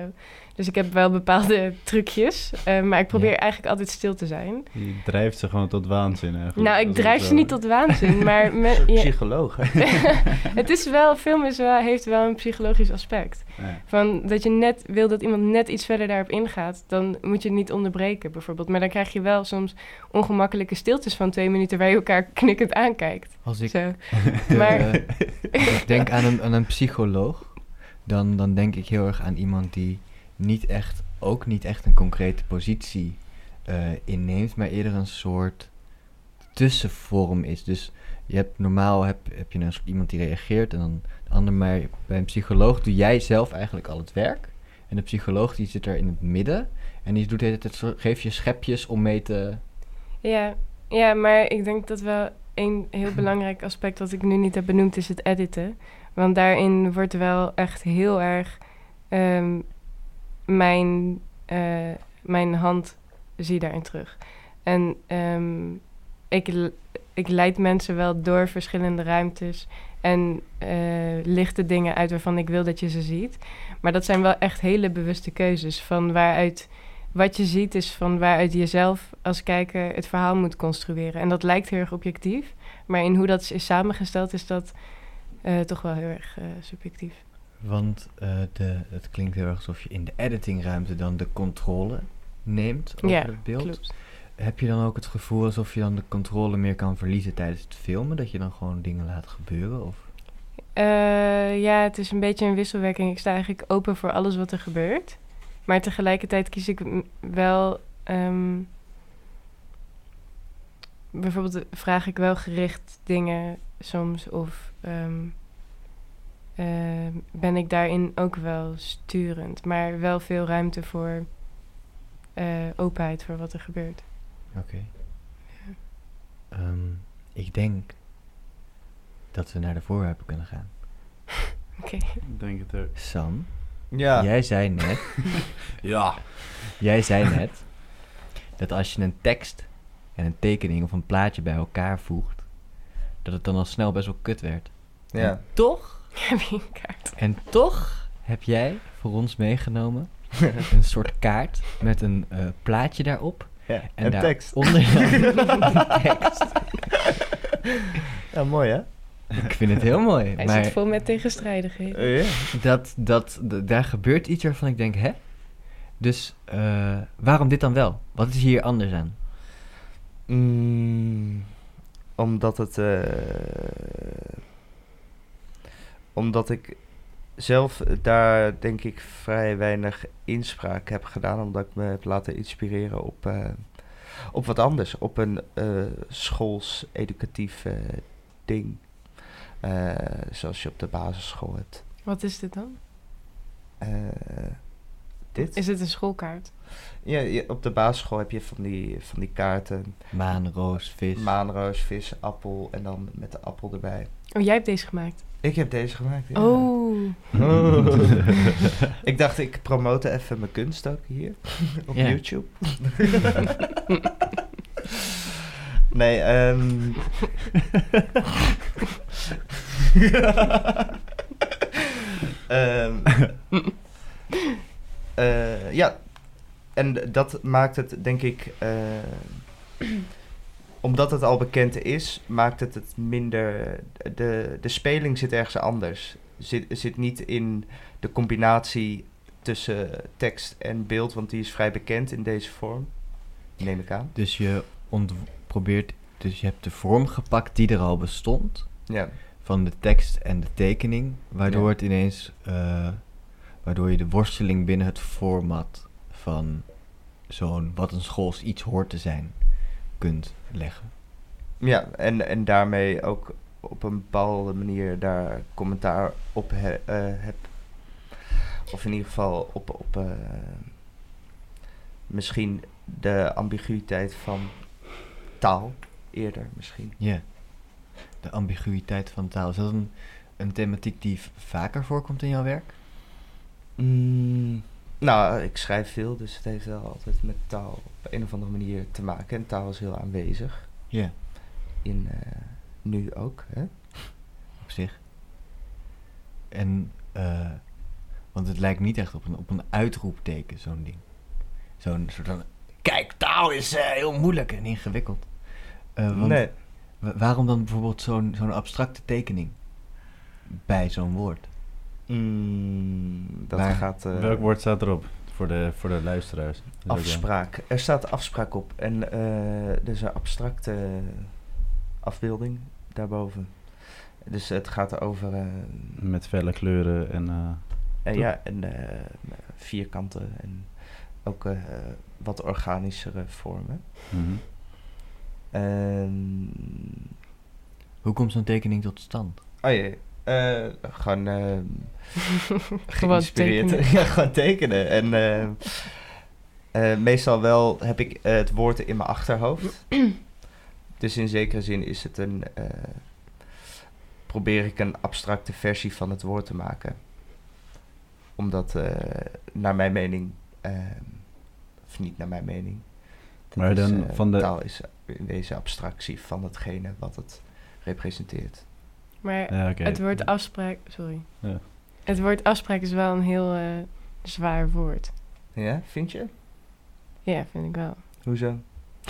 Dus ik heb wel bepaalde trucjes. eh, maar ik probeer Ja. eigenlijk altijd stil te zijn. Je drijft ze gewoon tot waanzin eigenlijk. nou, ik drijf zo- ze niet tot waanzin. maar me- Een soort ja, psycholoog, het is wel, film is wel, heeft wel een psychologisch aspect. Ja. Van dat je net wil dat iemand net iets verder daarop ingaat, dan moet je het niet onderbreken bijvoorbeeld. Maar dan krijg je wel soms ongemakkelijke stiltes van twee minuten waar je elkaar knikkend aankijkt. Als ik, Zo. Maar- ik denk aan een, aan een psycholoog, dan, dan denk ik heel erg aan iemand die niet echt, ook niet echt een concrete positie eh, inneemt, maar eerder een soort tussenvorm is. Dus je hebt normaal heb, heb je soort iemand die reageert en dan de ander, maar bij een psycholoog doe jij zelf eigenlijk al het werk. En de psycholoog die zit er in het midden en die doet de hele tijd zo- geef je schepjes om mee te... Ja, ja, maar ik denk dat wel een heel belangrijk aspect wat ik nu niet heb benoemd is het editen. Want daarin wordt wel echt heel erg ehm, mijn, eh, mijn hand zie daarin terug. En ehm, ik, ik leid mensen wel door verschillende ruimtes en eh, lichte dingen uit waarvan ik wil dat je ze ziet. Maar dat zijn wel echt hele bewuste keuzes van waaruit wat je ziet is van waaruit je zelf als kijker het verhaal moet construeren. En dat lijkt heel erg objectief, maar in hoe dat is samengesteld is dat eh, toch wel heel erg eh, subjectief. Want eh, de, het klinkt heel erg alsof je in de editingruimte dan de controle neemt over Ja, het beeld. Klopt. Heb je dan ook het gevoel alsof je dan de controle meer kan verliezen tijdens het filmen? Dat je dan gewoon dingen laat gebeuren? Of? Ja, het is een beetje een wisselwerking. Ik sta eigenlijk open voor alles wat er gebeurt. Maar tegelijkertijd kies ik wel. ehm, bijvoorbeeld vraag ik wel gericht dingen soms. Of ehm, ehm, ben ik daarin ook wel sturend. Maar wel veel ruimte voor eh, openheid voor wat er gebeurt. Oké. Ehm, ik denk dat we naar de voorwerpen kunnen gaan. Oké. Ik denk het ook. Sam, Ja. jij zei net, Ja. jij zei net dat als je een tekst en een tekening of een plaatje bij elkaar voegt, dat het dan al snel best wel kut werd. ja. En toch, Heb je een kaart? en toch heb jij voor ons meegenomen een soort kaart met een eh, plaatje daarop. ja. En, En daar tekst. Onder tekst. Ja, mooi hè? Ik vind het heel mooi. Hij maar zit vol met tegenstrijdigheden. Ja. dat, dat, daar gebeurt iets waarvan ik denk, hè? Dus eh, waarom dit dan wel? Wat is hier anders aan? Mm, omdat het. eh, omdat ik zelf daar denk ik vrij weinig inspraak heb gedaan. Omdat ik me heb laten inspireren op, eh, op wat anders. Op een eh schools-educatief ding. Zoals je op de basisschool hebt. Wat is dit dan? Dit? Is het een schoolkaart? Ja, je- op de basisschool heb je van die, van die kaarten. Maan, roos, vis. Maanroos, vis, appel en dan met de appel erbij. Oh, jij hebt deze gemaakt. Ik heb deze gemaakt. ja. Oh. ik dacht, ik promote even mijn kunst ook hier op Ja. YouTube. nee, ehm Ehm, eh, ja, en dat maakt het, denk ik, eh, omdat het al bekend is, maakt het het minder. De, de speling zit ergens anders. Zit, zit niet in de combinatie tussen tekst en beeld, want die is vrij bekend in deze vorm. Neem ik aan. Dus je probeert, dus je hebt de vorm gepakt die er al bestond. Ja, Van de tekst en de tekening. Waardoor Ja. het ineens, eh, waardoor je de worsteling binnen het format van zo'n, wat een schools iets hoort te zijn, kunt leggen. ja en, en daarmee ook op een bepaalde manier daar commentaar op he- eh, heb. Of in ieder geval op, op eh, misschien de ambiguïteit van taal eerder misschien. Ja. De ambiguïteit van taal. Is dat een, een thematiek die vaker voorkomt in jouw werk? Mm, nou, ik schrijf veel, dus het heeft wel altijd met taal op een of andere manier te maken. En taal is heel aanwezig. Ja, In eh, nu ook, hè? op zich. En, eh, want het lijkt niet echt op een, op een uitroepteken, zo'n ding. Zo'n soort van, kijk, taal is eh, heel moeilijk en ingewikkeld. Want nee. wa- waarom dan bijvoorbeeld zo'n zo'n abstracte tekening bij zo'n woord? Mm, dat gaat... eh, Welk woord staat erop voor de, voor de luisteraars? Ja. Afspraak. Er staat afspraak op. En eh er is een abstracte afbeelding daarboven. Dus het gaat over... eh, Met felle kleuren en... eh, ja, en eh, vierkanten en ook eh, wat organischere vormen. mhm. Ehm, Hoe komt zo'n tekening tot stand? oh jee. Eh, gewoon ehm, Gewoon geïnspireerd. tekenen. ja, gewoon tekenen. En eh, meestal wel heb ik eh, het woord in mijn achterhoofd. dus in zekere zin is het een. eh, probeer ik een abstracte versie van het woord te maken. Omdat, eh, naar mijn mening. ehm, of niet naar mijn mening. dat Maar is, dan eh, van de- Taal is in deze abstractie van hetgene wat het representeert. Maar Ja, het woord afspraak... Sorry. Ja. Het woord afspraak is wel een heel eh, zwaar woord. Ja, vind je? Ja, vind ik wel. Hoezo?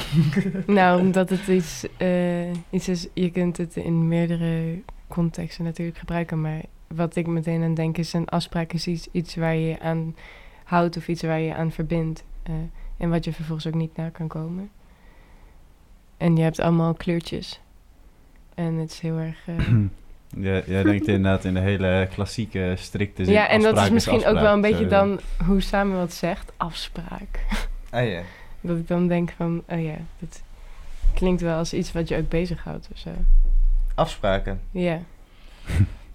nou, omdat het iets, eh, iets is... Je kunt het in meerdere contexten natuurlijk gebruiken. Maar wat ik meteen aan denk is... Een afspraak is iets, iets waar je aan houdt of iets waar je aan verbindt. eh, en wat je vervolgens ook niet na kan komen. En je hebt allemaal kleurtjes. En het is heel erg... eh, Ja, jij denkt inderdaad in de hele klassieke, strikte zin. ja, en dat is misschien ook wel een beetje dan hoe Samuel het zegt, afspraak. Ah ja. Dat ik dan denk van, oh ja, dit klinkt wel als iets wat je ook bezighoudt of zo. Afspraken. Ja.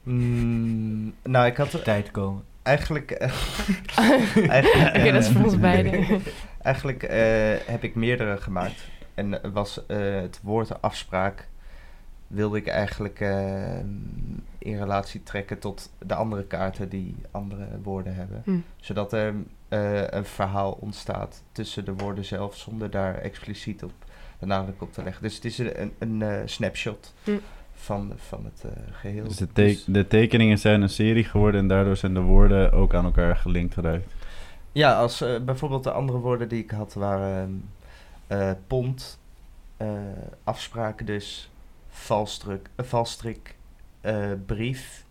Mm, nou, ik had Tijd komen. eigenlijk... eh, eigenlijk, Oké, dat is voor eh, ons beiden. Eigenlijk eh, heb ik meerdere gemaakt. En was eh, het woord afspraak wilde ik eigenlijk eh, in relatie trekken tot de andere kaarten die andere woorden hebben. Hm. Zodat er eh, een verhaal ontstaat tussen de woorden zelf zonder daar expliciet op de nadruk op te leggen. Dus het is een, een, eh, snapshot Hm. van, van het eh, geheel. Dus de, te- de tekeningen zijn een serie geworden en daardoor zijn de woorden ook aan elkaar gelinkt geraakt. Ja, als bijvoorbeeld de andere woorden die ik had waren eh pond, eh, afspraken dus, valstrik, eh, valstrik eh, brief.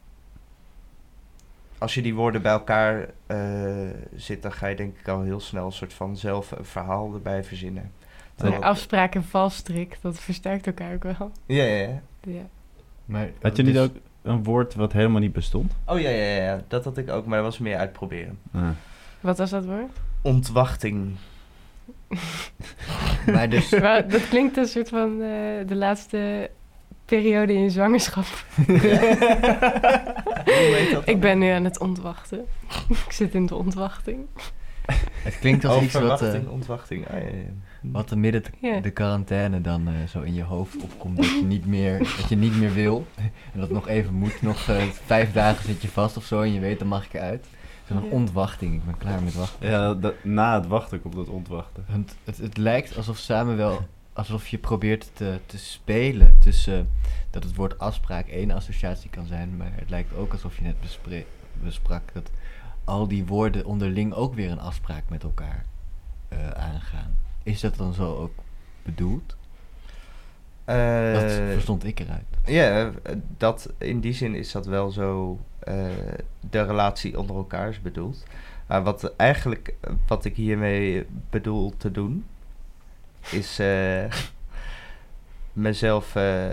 als je die woorden bij elkaar eh, zit, dan ga je denk ik al heel snel een soort van zelf een verhaal erbij verzinnen. Maar Terwijl- afspraak en valstrik, dat versterkt elkaar ook wel. Ja, ja, ja. Ja. Maar, Had je niet dus- ook een woord wat helemaal niet bestond? Oh ja, ja, ja, ja, dat had ik ook, maar dat was meer uitproberen. Ah. Wat was dat woord? Ontwachting. Maar dus, Maar dat klinkt een soort van eh, de laatste periode in je zwangerschap. Hoe heet dat dan? Ik ben nu aan het ontwachten. ik zit in de ontwachting. het klinkt als Oh, iets wat, eh, verwachting, ontwachting. Ah, ja, ja. wat er midden de, Ja. de quarantaine dan eh, zo in je hoofd opkomt. Dat je niet meer, dat je niet meer wil. En dat het nog even moet. Nog eh, vijf dagen zit je vast of zo en je weet, dan mag ik eruit. Zo'n Ja. ontwachting. Ik ben klaar met wachten. Ja, dat, na het wachten komt het ontwachten. Want het, het lijkt alsof samen wel, alsof je probeert te, te spelen tussen dat het woord afspraak één associatie kan zijn, maar het lijkt ook alsof je net bespre- besprak dat al die woorden onderling ook weer een afspraak met elkaar eh, aangaan. Is dat dan zo ook bedoeld? dat Eh, verstond ik eruit. Ja, eh, dat, in die zin is dat wel zo de relatie onder elkaar is bedoeld. Maar wat eigenlijk, wat ik hiermee bedoel te doen, is eh, mezelf eh,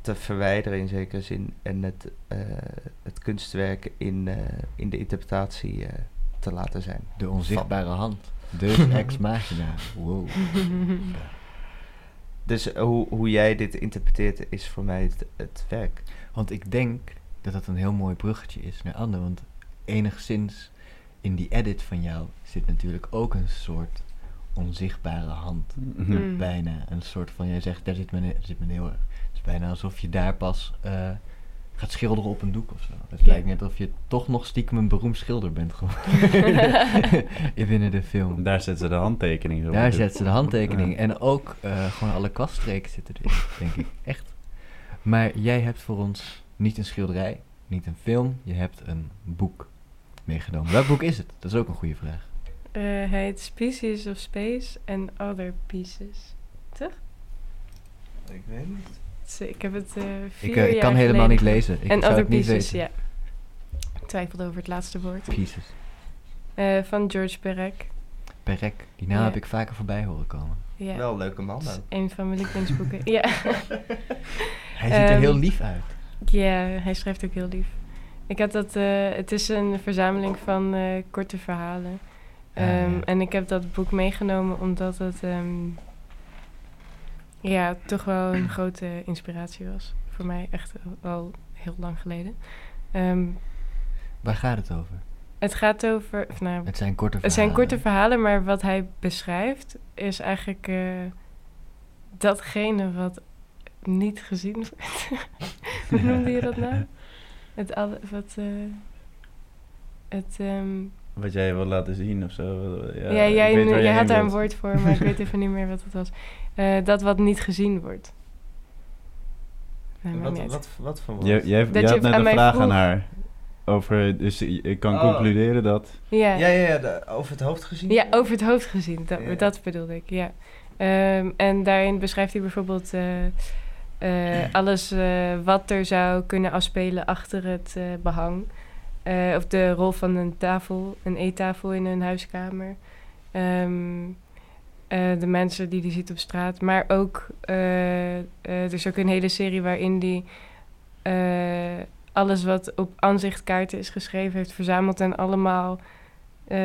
te verwijderen in zekere zin en het, eh, het kunstwerk in, in de interpretatie te laten zijn. De onzichtbare hand. Dus ex machina. Wow. Dus hoe, hoe jij dit interpreteert is voor mij het, het werk. Want ik denk dat dat een heel mooi bruggetje is naar Anne. Want enigszins in die edit van jou zit natuurlijk ook een soort onzichtbare hand. Mm. Bijna een soort van, jij zegt, daar zit men, zit men heel erg. Het is bijna alsof je daar pas eh, gaat schilderen op een doek of zo. Het Ja. lijkt net of je toch nog stiekem een beroemd schilder bent geworden. binnen de film. Daar zetten ze de handtekening op. Daar zet ze de handtekening. En ook eh, gewoon alle kwaststreken zitten erin, denk ik. Echt. Maar jij hebt voor ons niet een schilderij, niet een film. Je hebt een boek meegenomen. Welk boek is het? Dat is ook een goede vraag. Eh, hij heet Species of Space and Other Pieces. Ik weet niet. Dus ik heb het eh vier Ik, eh, ik jaar kan helemaal geleden niet lezen. Ik En zou Other het niet Pieces, ja. Ik twijfelde over het laatste woord. Pieces. Eh, van George Perec. Perec. Die naam Ja. heb ik vaker voorbij horen komen. Ja. Wel een leuke man ook. een van mijn lievelingsboeken. ja. Hij ziet er Ehm, heel lief uit. ja, hij schrijft ook heel lief. Ik had dat, eh, het is een verzameling van eh, korte verhalen. Ah, Ehm. En ik heb dat boek meegenomen omdat het ehm, ja, toch wel een grote inspiratie was. Voor mij echt al heel lang geleden. Ehm, Waar gaat het over? het gaat over, nou, Het zijn korte het verhalen. zijn korte verhalen, maar wat hij beschrijft is eigenlijk eh, datgene wat niet gezien wordt. Hoe noemde je dat nou? Het alle, wat, eh, het, ehm, Wat jij wil laten zien of zo. Ja, jij, had daar een woord voor, maar ik weet even niet meer wat het was. Eh, dat wat niet gezien wordt. Nee, Wat, wat, wat voor woord? Jij, jij, Dat jij je had net een vraag vroeg. aan haar. Over, dus ik kan Oh. concluderen dat... Ja. Ja, ja, ja de- over het hoofd gezien? Ja, over het hoofd gezien. Dat, Ja. dat bedoelde ik, ja. Ehm, en daarin beschrijft hij bijvoorbeeld eh, eh, alles eh, wat er zou kunnen afspelen achter het eh, behang. Eh, of de rol van een tafel, een eettafel in een huiskamer. Ehm, eh, de mensen die hij ziet op straat. Maar ook, eh, er is ook een hele serie waarin die alles wat op aanzichtkaarten is geschreven heeft verzameld en allemaal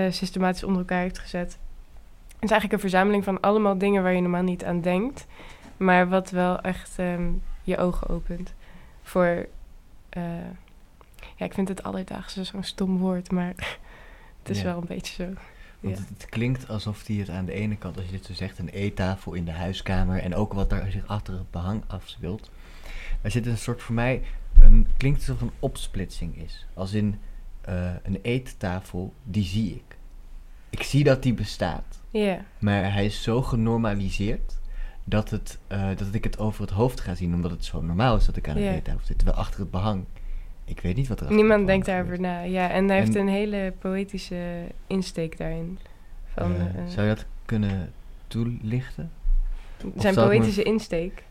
systematisch onder elkaar heeft gezet. Het is eigenlijk een verzameling van allemaal dingen waar je normaal niet aan denkt, maar wat wel echt ehm, je ogen opent voor. Ja, ik vind het alledaagse zo'n stom woord, maar het is Ja. wel een beetje zo. Want Ja. het, het klinkt alsof hij het aan de ene kant, als je dit zo zegt, een eettafel in de huiskamer en ook wat daar zich achter het behang afspeelt. Er zit een soort voor mij, een, klinkt alsof een opsplitsing is. Als in eh, een eettafel, die zie ik. Ik zie dat die bestaat. Maar hij is zo genormaliseerd dat, het, eh, dat ik het over het hoofd ga zien, omdat het zo normaal is dat ik aan een Ja. eettafel zit. Terwijl achter het behang, ik weet niet wat er niemand denkt daarover na. Ja, en hij heeft En- een hele poëtische insteek daarin. Van, Eh, eh, zou je dat kunnen toelichten? zijn me- poëtische insteek.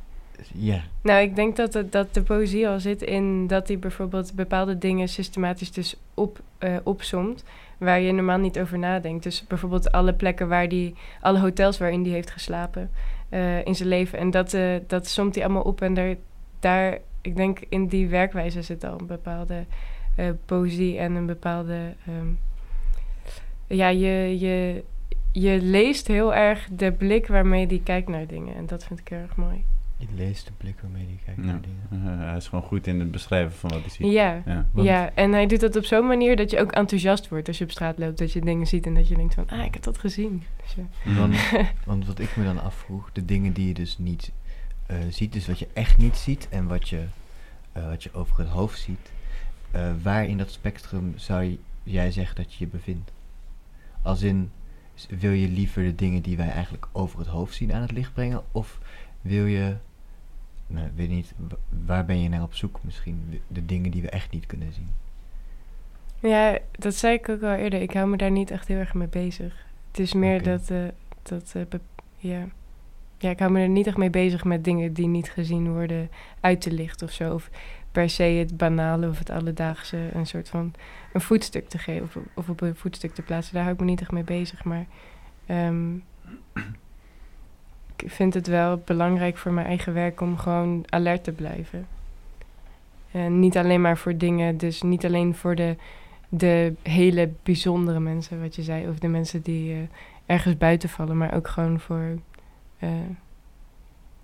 Ja. Nou, ik denk dat, het, dat de poëzie al zit in dat hij bijvoorbeeld bepaalde dingen systematisch dus op, eh opsomt, waar je normaal niet over nadenkt. Dus bijvoorbeeld alle plekken waar die, alle hotels waarin hij heeft geslapen in zijn leven. En dat, eh, dat somt hij allemaal op en daar, daar, ik denk in die werkwijze zit al een bepaalde eh, poëzie en een bepaalde, ehm, ja, je, je, je leest heel erg de blik waarmee hij kijkt naar dingen. En dat vind ik heel erg mooi. Je leest de blik waarmee die kijkt Ja. naar dingen. Eh, hij is gewoon goed in het beschrijven van wat hij ziet. Ja, Ja. Want- ja, en hij doet dat op zo'n manier dat je ook enthousiast wordt als je op straat loopt. Dat je dingen ziet en dat je denkt van, ah, ik heb dat gezien. Dus, ja. Want, want wat ik me dan afvroeg, de dingen die je dus niet eh, ziet, dus wat je echt niet ziet en wat je, eh, wat je over het hoofd ziet, eh, waar in dat spectrum zou jij zeggen dat je je bevindt? Als in, wil je liever de dingen die wij eigenlijk over het hoofd zien aan het licht brengen, of wil je, nou, weet niet, wa- waar ben je naar op zoek misschien, de, dingen die we echt niet kunnen zien? ja, dat zei ik ook al eerder. Ik hou me daar niet echt heel erg mee bezig. Het is meer dat, dat ja. Ja, ik hou me er niet echt mee bezig met dingen die niet gezien worden uit te lichten of zo. Of per se het banale of het alledaagse een soort van een voetstuk te geven of, of op een voetstuk te plaatsen. Daar hou ik me niet echt mee bezig. Maar ehm, ik vind het wel belangrijk voor mijn eigen werk om gewoon alert te blijven. En niet alleen maar voor dingen, dus niet alleen voor de, de hele bijzondere mensen, wat je zei, of de mensen die eh, ergens buiten vallen, maar ook gewoon voor. Eh,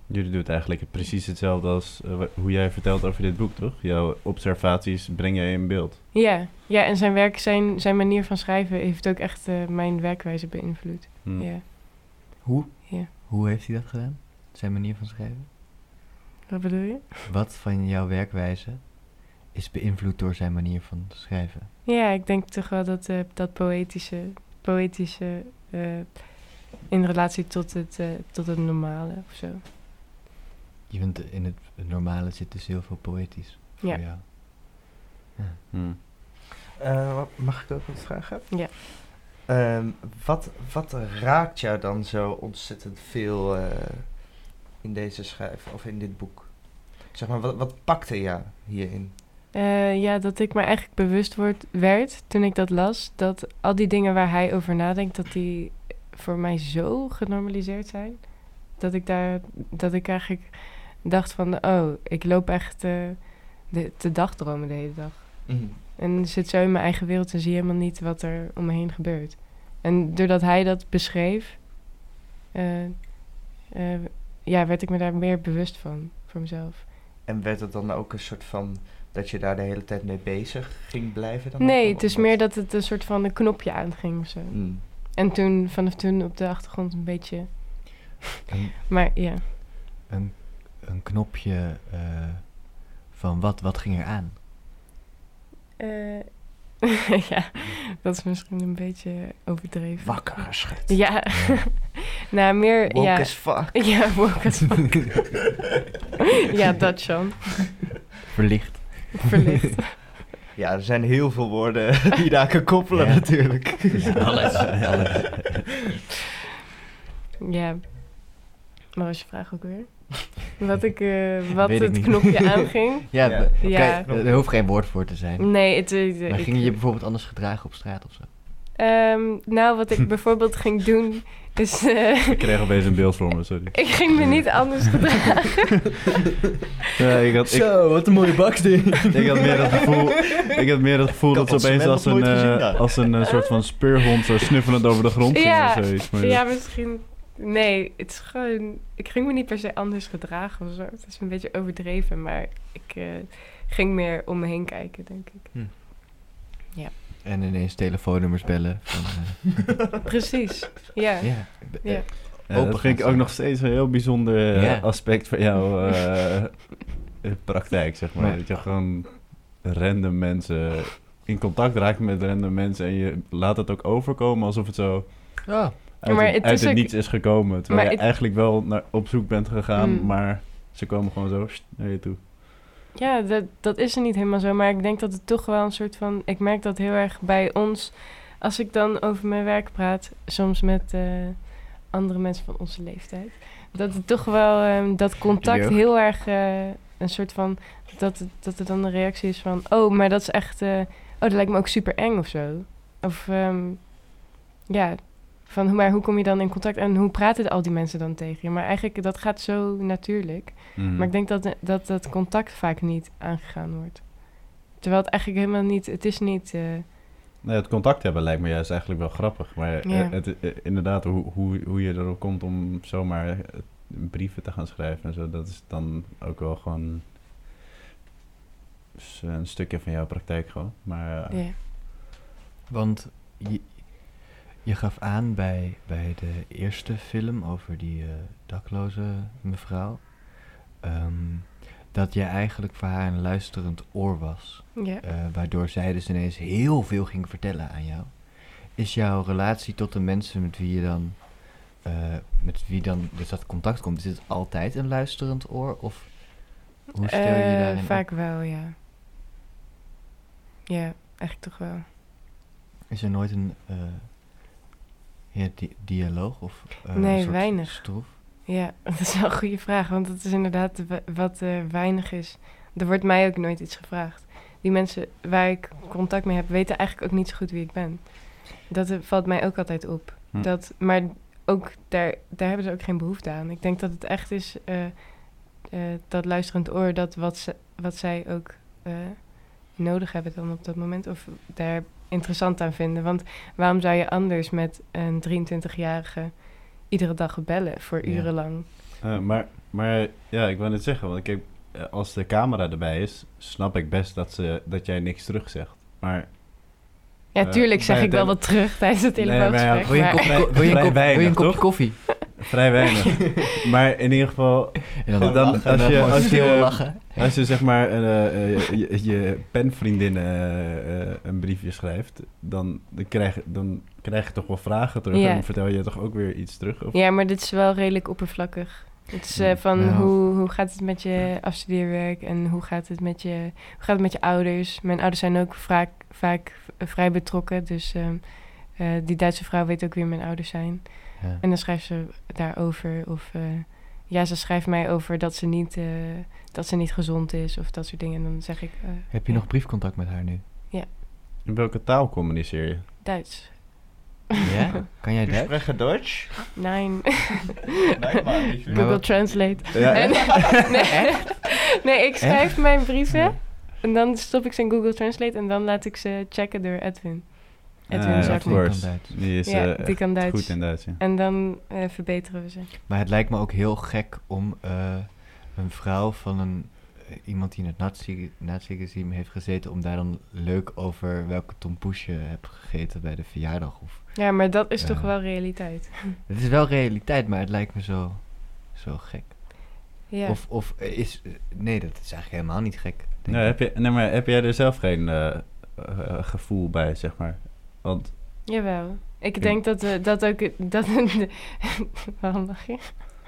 Jullie doen het eigenlijk precies hetzelfde als eh, hoe jij vertelt over dit boek, toch? Jouw observaties breng jij in beeld. ja, ja, en zijn werk, zijn, zijn manier van schrijven heeft ook echt eh, mijn werkwijze beïnvloed. Hm. Ja. Hoe? Ja. Hoe heeft hij dat gedaan? Zijn manier van schrijven? Wat bedoel je? Wat van jouw werkwijze is beïnvloed door zijn manier van schrijven? Ja, ik denk toch wel dat eh, dat poëtische, poëtische eh, in relatie tot het, eh, tot het normale of zo. Je vindt in het, normale zit dus heel veel poëtisch voor Ja. jou. Hm. Eh, wat- mag ik ook wat vragen? Ja. Ehm, wat, wat raakt jou dan zo ontzettend veel eh, in deze schrijf of in dit boek? Zeg maar, wat, wat pakte jou hierin? Eh, ja, dat ik me eigenlijk bewust word, werd toen ik dat las. Dat al die dingen waar hij over nadenkt, dat die voor mij zo genormaliseerd zijn. Dat ik daar, dat ik eigenlijk dacht van, oh, ik loop echt eh, de, te dagdromen de hele dag. En zit zo in mijn eigen wereld en zie helemaal niet wat er om me heen gebeurt. En doordat hij dat beschreef, eh, eh, ja, werd ik me daar meer bewust van, voor mezelf. En werd het dan ook een soort van dat je daar de hele tijd mee bezig ging blijven? Dan Nee, het is meer dat het een soort van een knopje aanging of zo. Mm. En toen, vanaf toen op de achtergrond een beetje... Een, Maar ja, een, een knopje eh, van wat, wat ging er aan? Eh, ja, dat is misschien een beetje overdreven. Wakker geschud. Ja, nou meer... Woke ja, as fuck. ja, woke as fuck. ja, dat Sean. Verlicht. Verlicht. Ja, er zijn heel veel woorden die daar kan koppelen Ja. natuurlijk. alles, alles. Ja. Maar was je vraag ook weer? Wat, ik, eh, wat Weet het knopje aanging? Ja, Ja. Ja. er hoeft geen woord voor te zijn. Nee, het... eh, Maar ik- ging je je bijvoorbeeld anders gedragen op straat of zo? Ehm, nou, wat ik bijvoorbeeld ging doen, is... eh, Ik kreeg opeens een beeld voor me, sorry. ik ging me niet anders gedragen. Ja, ik, had, ik, wat een mooie baksteen. ik had meer het gevoel, ik had meer het gevoel Ik dat ze opeens Sven als een, gezien eh, als een eh, soort van speurhond zo snuffelend over de grond ging Ja, of zoiets. Maar ja, misschien... Nee, het is gewoon... Ik ging me niet per se anders gedragen of zo. Het is een beetje overdreven, maar ik eh, ging meer om me heen kijken, denk ik. En ineens telefoonnummers bellen. Van, eh, Precies, ja. ja. Ja. Ja, Open dat vind ik ook nog steeds een heel bijzonder eh, Ja. aspect van jouw eh, eh, praktijk, zeg maar. Maar- Dat je gewoon random mensen in contact raakt met random mensen en je laat het ook overkomen alsof het zo Oh, uit, Maar het, het uit is het ook- niets is gekomen. Terwijl Maar je het- eigenlijk wel naar, op zoek bent gegaan, Mm. maar ze komen gewoon zo naar je toe. Ja, dat, dat is er niet helemaal zo. Maar ik denk dat het toch wel een soort van... Ik merk dat heel erg bij ons... Als ik dan over mijn werk praat, soms met eh, andere mensen van onze leeftijd. Dat het toch wel, ehm, dat contact heel erg eh, een soort van, dat het, dat het dan een reactie is van, oh, maar dat is echt, eh, oh, dat lijkt me ook super eng of zo. Of, ehm, ja, van, hoe- maar hoe kom je dan in contact en hoe praten al die mensen dan tegen je? Maar eigenlijk, dat gaat zo natuurlijk. Mhm. Maar ik denk dat, dat dat contact vaak niet aangegaan wordt. Terwijl het eigenlijk helemaal niet, het is niet... eh, Nee, het contact hebben lijkt me juist eigenlijk wel grappig. Maar Ja. eh, het, eh, inderdaad, hoe, hoe, hoe je erop komt om zomaar brieven te gaan schrijven en zo, dat is dan ook wel gewoon een stukje van jouw praktijk gewoon. Maar ja. Want je, je gaf aan bij, bij de eerste film over die eh, dakloze mevrouw... ehm, dat jij eigenlijk voor haar een luisterend oor was. Ja. eh, waardoor zij dus ineens heel veel ging vertellen aan jou. Is jouw relatie tot de mensen met wie je dan... eh, met wie dan dus dat contact komt, is het altijd een luisterend oor? Of hoe stel je je daarin op? Vaak wel, ja. Ja, eigenlijk toch wel. Is er nooit een ja, di- dialoog of een Nee, soort weinig. stroef? Ja, dat is wel een goede vraag, want dat is inderdaad wa- wat eh, weinig is. Er wordt mij ook nooit iets gevraagd. Die mensen waar ik contact mee heb, weten eigenlijk ook niet zo goed wie ik ben. Dat eh, valt mij ook altijd op. Hm. Dat, maar ook daar, daar hebben ze ook geen behoefte aan. Ik denk dat het echt is dat luisterend oor, dat wat, ze, wat zij ook nodig hebben dan op dat moment. Of daar interessant aan vinden. Want waarom zou je anders met een 23-jarige iedere dag bellen voor Ja. urenlang? eh, maar, maar ja, ik wil net zeggen, want ik heb, eh, als de camera erbij is, snap ik best dat, ze, dat jij niks terugzegt. Maar Ja, Eh, tuurlijk zeg ik wel het- wat terug tijdens het Nee, maar ja, telefoongesprek. Wil je een, kopje, koffie? Vrij weinig. maar in ieder geval, En Dan- dan, als dan je- als je- lachen. Als je zeg maar eh, eh, je, je penvriendin eh, een briefje schrijft, dan, dan, krijg, dan krijg je toch wel vragen terug. Ja. En dan vertel je toch ook weer iets terug? Of? Ja, maar dit is wel redelijk oppervlakkig. Het is van Ja. hoe, hoe gaat het met je afstudeerwerk en hoe gaat het met je, hoe gaat het met je ouders? Mijn ouders zijn ook vaak, vaak vrij betrokken, dus ehm, eh, die Duitse vrouw weet ook wie mijn ouders zijn. Ja. En dan schrijft ze daarover of eh, ja, ze schrijft mij over dat ze, niet, eh, dat ze niet gezond is of dat soort dingen. En dan zeg ik eh, Heb je ja, nog briefcontact met haar nu? In welke taal communiceer je? Duits. Ja? Kan jij Duits? Sprechen Deutsch? Nee. Nein, maar niet. Maar Google wat- Translate. Ja, En- nee, nee, ik schrijf mijn brieven Ja. en dan stop ik ze in Google Translate en dan laat ik ze checken door Edwin. Edwin of die me. course. kan Duits. Die is Ja, eh, die kan Duits. goed in Duits. Ja. En dan eh, verbeteren we ze. Maar het lijkt me ook heel gek om eh, een vrouw van een, iemand die in het nazi- nazi-regime heeft gezeten, om daar dan leuk over welke tompoes je hebt gegeten bij de verjaardag. Of, Ja, maar dat is toch wel realiteit. het is wel realiteit, maar het lijkt me zo, zo gek. Ja. Of, of is, nee, dat is eigenlijk helemaal niet gek. ik. heb, je, nee, maar heb jij er zelf geen gevoel bij, zeg maar? Want Jawel. Ik Ik- denk dat, eh, dat ook... Dat, waarom lach je?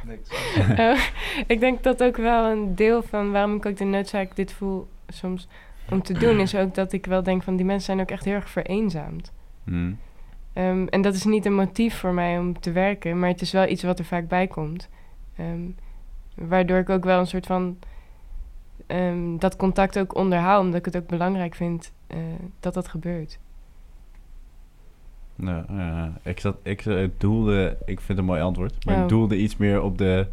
Oh, ik denk dat ook wel een deel van waarom ik ook de noodzaak dit voel soms om te doen... is ook dat ik wel denk van die mensen zijn ook echt heel erg vereenzaamd. hm, Ehm, en dat is niet een motief voor mij om te werken, maar het is wel iets wat er vaak bij komt. Ehm, waardoor ik ook wel een soort van ehm, dat contact ook onderhoud, omdat ik het ook belangrijk vind eh, dat dat gebeurt. Ja, ik, zat, ik eh, doelde, ik vind het een mooi antwoord, maar Oh. ik doelde iets meer op de,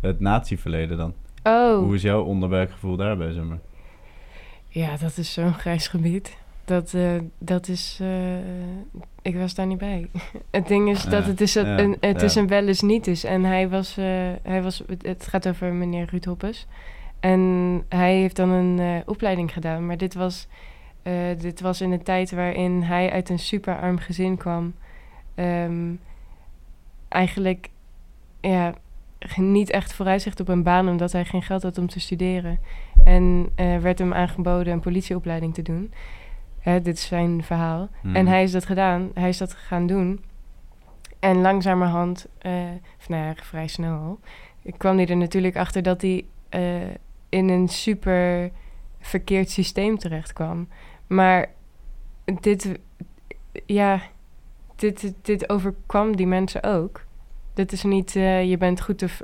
het natieverleden dan. Oh, Hoe is jouw onderbuikgevoel daarbij, zeg maar? ja, dat is zo'n grijs gebied. Dat, eh, dat is. eh, ik was daar niet bij. het ding is dat het, is een, ja, het is een wel eens niet is. En hij was. hij was het- gaat over meneer Ruud Hoppes. En hij heeft dan een opleiding gedaan. Maar dit was, eh, dit was in een tijd waarin hij uit een superarm gezin kwam. Ehm, eigenlijk ja, niet echt vooruitzicht op een baan, omdat hij geen geld had om te studeren. En eh, werd hem aangeboden een politieopleiding te doen. Hè, dit is zijn verhaal. Hm. En hij is dat gedaan. Hij is dat gaan doen. En langzamerhand, eh of nou ja, vrij snel al, kwam hij er natuurlijk achter dat hij eh, in een super verkeerd systeem terecht kwam. Maar dit, ja, dit, dit overkwam die mensen ook. Dit is niet, eh, je bent goed of,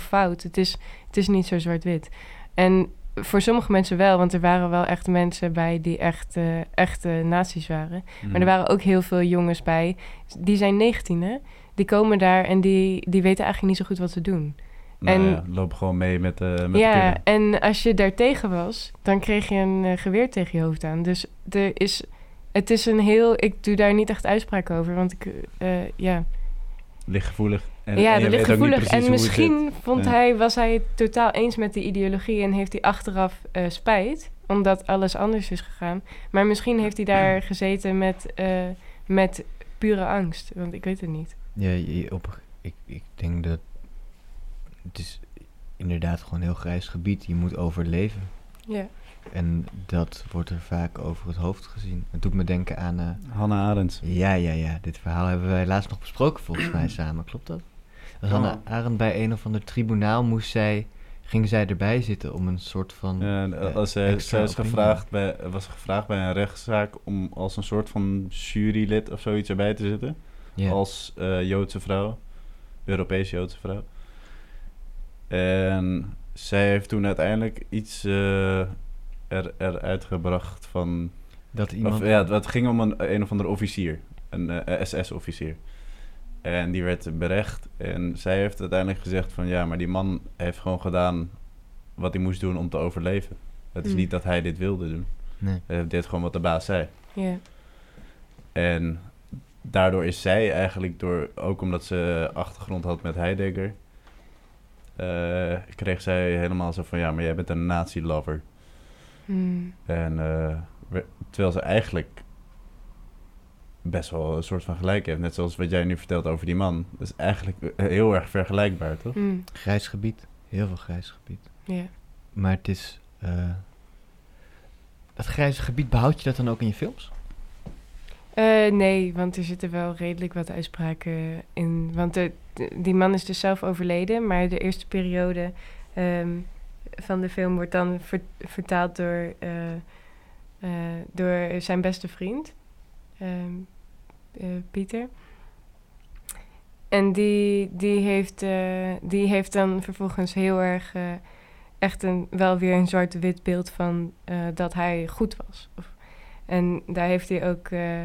fout. Het is, het is niet zo zwart-wit. En voor sommige mensen wel, want er waren wel echt mensen bij die echt, eh, echte nazi's waren. Mhm. Maar er waren ook heel veel jongens bij, die zijn 19 hè. Die komen daar en die, die weten eigenlijk niet zo goed wat ze doen. Nou en- ja, loop gewoon mee met, de met de ja, en als je daar tegen was, dan kreeg je een eh, geweer tegen je hoofd aan. Dus er is, het is een heel, ik doe daar niet echt uitspraak over, want ik, eh, ja, Lichtgevoelig. En, ja, en je dat ligt weet ook niet gevoelig. precies En misschien vond Ja. hij, was hij het totaal eens met die ideologie en heeft hij achteraf eh, spijt, omdat alles anders is gegaan. Maar misschien heeft hij daar gezeten met, eh, met pure angst, want ik weet het niet. Ja, je- op, ik, ik denk dat het is inderdaad gewoon een heel grijs gebied. Je moet overleven. Ja. En dat wordt er vaak over het hoofd gezien. Het doet me denken aan... eh, Hannah Arendt. ja, ja, ja. Dit verhaal hebben wij laatst nog besproken volgens mij samen. Klopt dat? Als Hannah Arendt bij een of ander tribunaal moest zij... Ging zij erbij zitten om een soort van... Ja, en eh, als zij, is gevraagd bij, was gevraagd bij een rechtszaak om als een soort van jurylid of zoiets erbij te zitten. ja. Als eh, Joodse vrouw. Europese Joodse vrouw. En zij heeft toen uiteindelijk iets eh er, eruit gebracht van... dat iemand... Of, ja, het ging om een, een of ander officier. Een eh, SS-officier. En die werd berecht. En zij heeft uiteindelijk gezegd van... Ja, maar die man heeft gewoon gedaan wat hij moest doen om te overleven. Het is Mm. niet dat hij dit wilde doen. Nee. Hij deed gewoon wat de baas zei. Ja. En daardoor is zij eigenlijk door... Ook omdat ze achtergrond had met Heidegger... eh, kreeg zij helemaal zo van... Ja, maar jij bent een nazi-lover. Hmm. En eh, we- terwijl ze eigenlijk best wel een soort van gelijk heeft. Net zoals wat jij nu vertelt over die man. Dat is eigenlijk eh, heel erg vergelijkbaar, toch? Hmm. Grijs gebied. Heel veel grijs gebied. Ja. Maar het is... eh, dat grijze gebied, behoud je dat dan ook in je films? Eh, nee, want er zitten wel redelijk wat uitspraken in. Want de- die man is dus zelf overleden, maar de eerste periode ehm, van de film wordt dan ver- vertaald door, eh, eh, door zijn beste vriend, ehm, eh, Pieter. En die, die, heeft, die heeft dan vervolgens heel erg echt een, wel weer een zwart-wit beeld van dat hij goed was. En daar heeft hij ook eh,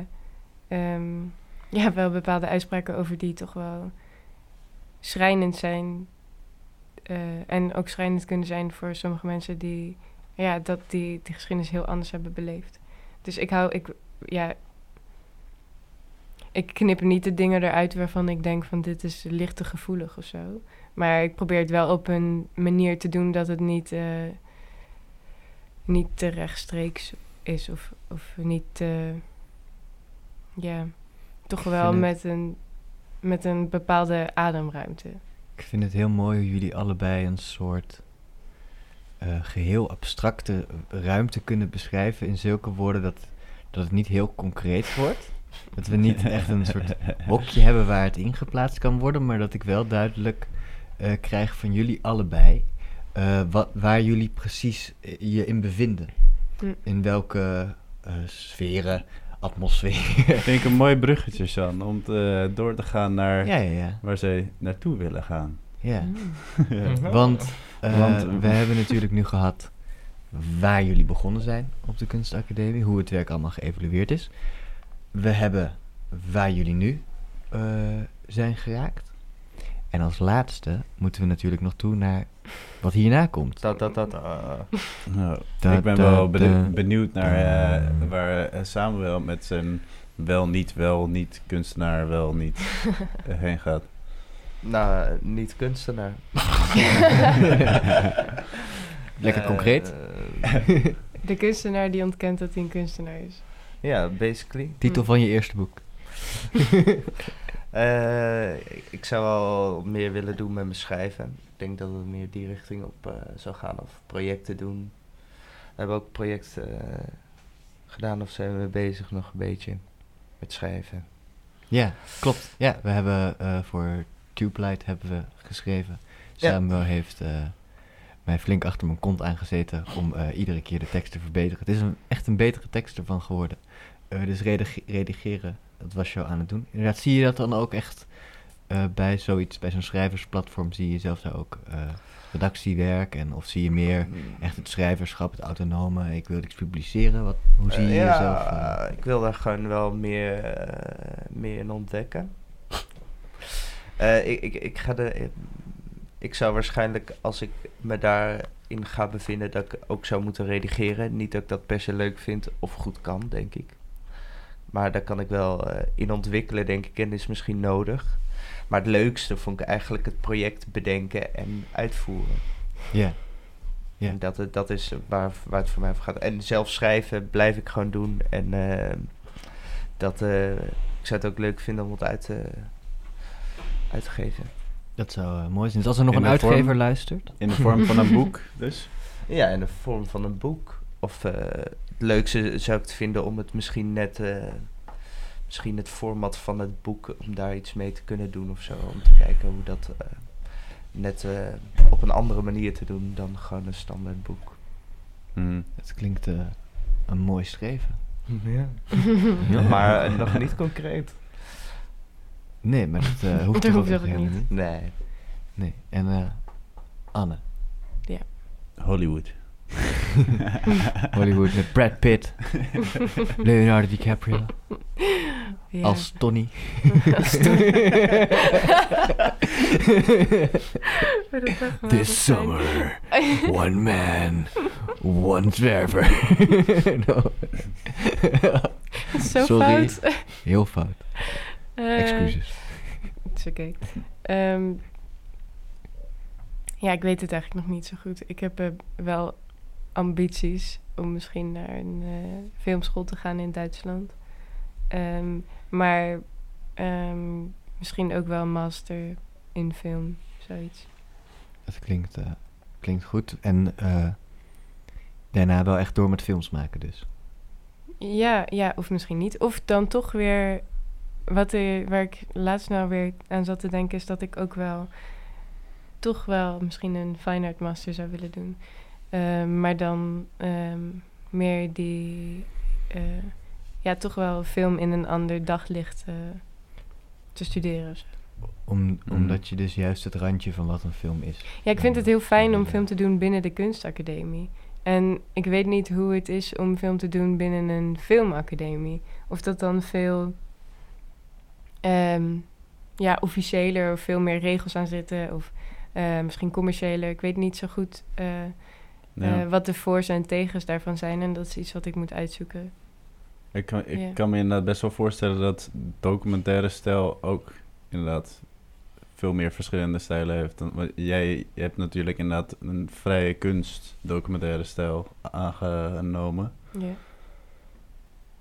ehm, ja, wel bepaalde uitspraken over die toch wel schrijnend zijn. eh, en ook schrijnend kunnen zijn voor sommige mensen die, ja, dat die, die geschiedenis heel anders hebben beleefd. Dus ik hou, ik, ja, ik knip niet de dingen eruit waarvan ik denk van dit is licht te gevoelig of zo. Maar ik probeer het wel op een manier te doen dat het niet, eh, niet te rechtstreeks is of, of niet te, ja, toch wel met een, met een bepaalde ademruimte. Ik vind het heel mooi hoe jullie allebei een soort eh, geheel abstracte ruimte kunnen beschrijven in zulke woorden dat, dat het niet heel concreet wordt. Dat we niet echt een soort hokje hebben waar het ingeplaatst kan worden, maar dat ik wel duidelijk eh, krijg van jullie allebei eh, wat, waar jullie precies je in bevinden. Hm. In welke eh, sferen, atmosfeer. Vind ik een mooi bruggetje, Sjan, om te, door te gaan naar ja, ja, ja. waar zij naartoe willen gaan. ja. Ja. Want, eh, Want- we hebben natuurlijk nu gehad waar jullie begonnen zijn op de kunstacademie, hoe het werk allemaal geëvalueerd is. We hebben waar jullie nu eh, zijn geraakt. En als laatste moeten we natuurlijk nog toe naar wat hierna komt. Ta ta ta ta. Nou, Da, ik ben da, wel da. benieuwd naar eh, waar eh, Samuel met zijn wel niet, wel niet kunstenaar, wel niet eh, heen gaat. Nou, niet kunstenaar. Lekker Eh, concreet. eh, De kunstenaar die ontkent dat hij een kunstenaar is. Ja, basically. Titel van je eerste boek. Eh, ik- ik zou wel meer willen doen met mijn schrijven. Denk dat het meer die richting op eh, zou gaan. Of projecten doen. We hebben ook projecten eh, gedaan of zijn we bezig nog een beetje met schrijven. Ja, klopt. Ja, we hebben eh, voor Tube Light hebben we geschreven. Ja. Samuel heeft mij flink achter mijn kont aangezeten om iedere keer de tekst te verbeteren. Het is een, echt een betere tekst ervan geworden. Dus redigeren, dat was jou aan het doen. Inderdaad, zie je dat dan ook echt eh, bij zoiets, bij zo'n schrijversplatform, zie je zelf daar ook eh, redactiewerk? En of zie je meer echt het schrijverschap, het autonome, ik wil iets publiceren? Wat, hoe zie je Eh, ja, jezelf? ik wil daar gewoon wel meer, meer in ontdekken. Ik, ik, ik, ga de, ik zou waarschijnlijk, als ik me daarin ga bevinden, dat ik ook zou moeten redigeren. Niet dat ik dat per se leuk vind of goed kan, denk ik. Maar daar kan ik wel in ontwikkelen, denk ik, en is misschien nodig. Maar het leukste vond ik eigenlijk het project bedenken en uitvoeren. Ja, Ja. En dat, het- dat is waar, waar het voor mij over gaat. En zelf schrijven blijf ik gewoon doen. En eh, dat, eh, ik zou het ook leuk vinden om het uit, te uit te geven. dat zou eh, mooi zijn. Dus als er nog In een vorm- uitgever luistert. In de vorm van een boek, dus. Ja, in de vorm van een boek. Of eh, het leukste zou ik het vinden om het misschien net... misschien het format van het boek, om daar iets mee te kunnen doen of zo. Om te kijken hoe dat eh, net eh, op een andere manier te doen dan gewoon een standaard boek. Hmm. Het klinkt eh, een mooi streven. Ja. Maar eh, nog niet concreet. Nee, maar dat hoeft Dat toch hoeft ook niet. niet. Nee. Nee. En Anne, Hollywood. Hollywood met Brad Pitt, Leonardo DiCaprio, Ja. als Tony. This summer, one man, one zwerver. No. Zo Sorry. fout. Heel fout. Eh, Excuses. Is oké. Ehm, ja, ik weet het eigenlijk nog niet zo goed. Ik heb eh, wel ambities om misschien naar een eh, filmschool te gaan in Duitsland. Ehm, maar ehm, misschien ook wel een master in film, zoiets. Dat klinkt, eh, klinkt goed. En eh, daarna wel echt door met films maken dus. Ja, ja, of misschien niet. Of dan toch weer, wat er, waar ik laatst nou weer aan zat te denken, is dat ik ook wel, toch wel misschien een fine art master zou willen doen. Ehm, maar dan ehm, meer die, eh, ja, toch wel film in een ander daglicht eh, te studeren. Om, Mm. Omdat je dus juist het randje van wat een film is. Ja, ik vind het heel fijn om film te doen binnen de kunstacademie. En ik weet niet hoe het is om film te doen binnen een filmacademie. Of dat dan veel ehm, ja, officiëler of veel meer regels aan zitten. Of eh, misschien commerciëler. Ik weet niet zo goed eh, Ja. eh, wat de voor's en tegens daarvan zijn. En dat is iets wat ik moet uitzoeken. Ik, kan, ik kan me inderdaad best wel voorstellen dat documentaire stijl ook inderdaad veel meer verschillende stijlen heeft. Dan, want jij hebt natuurlijk inderdaad een vrije kunst documentaire stijl aangenomen. Ja.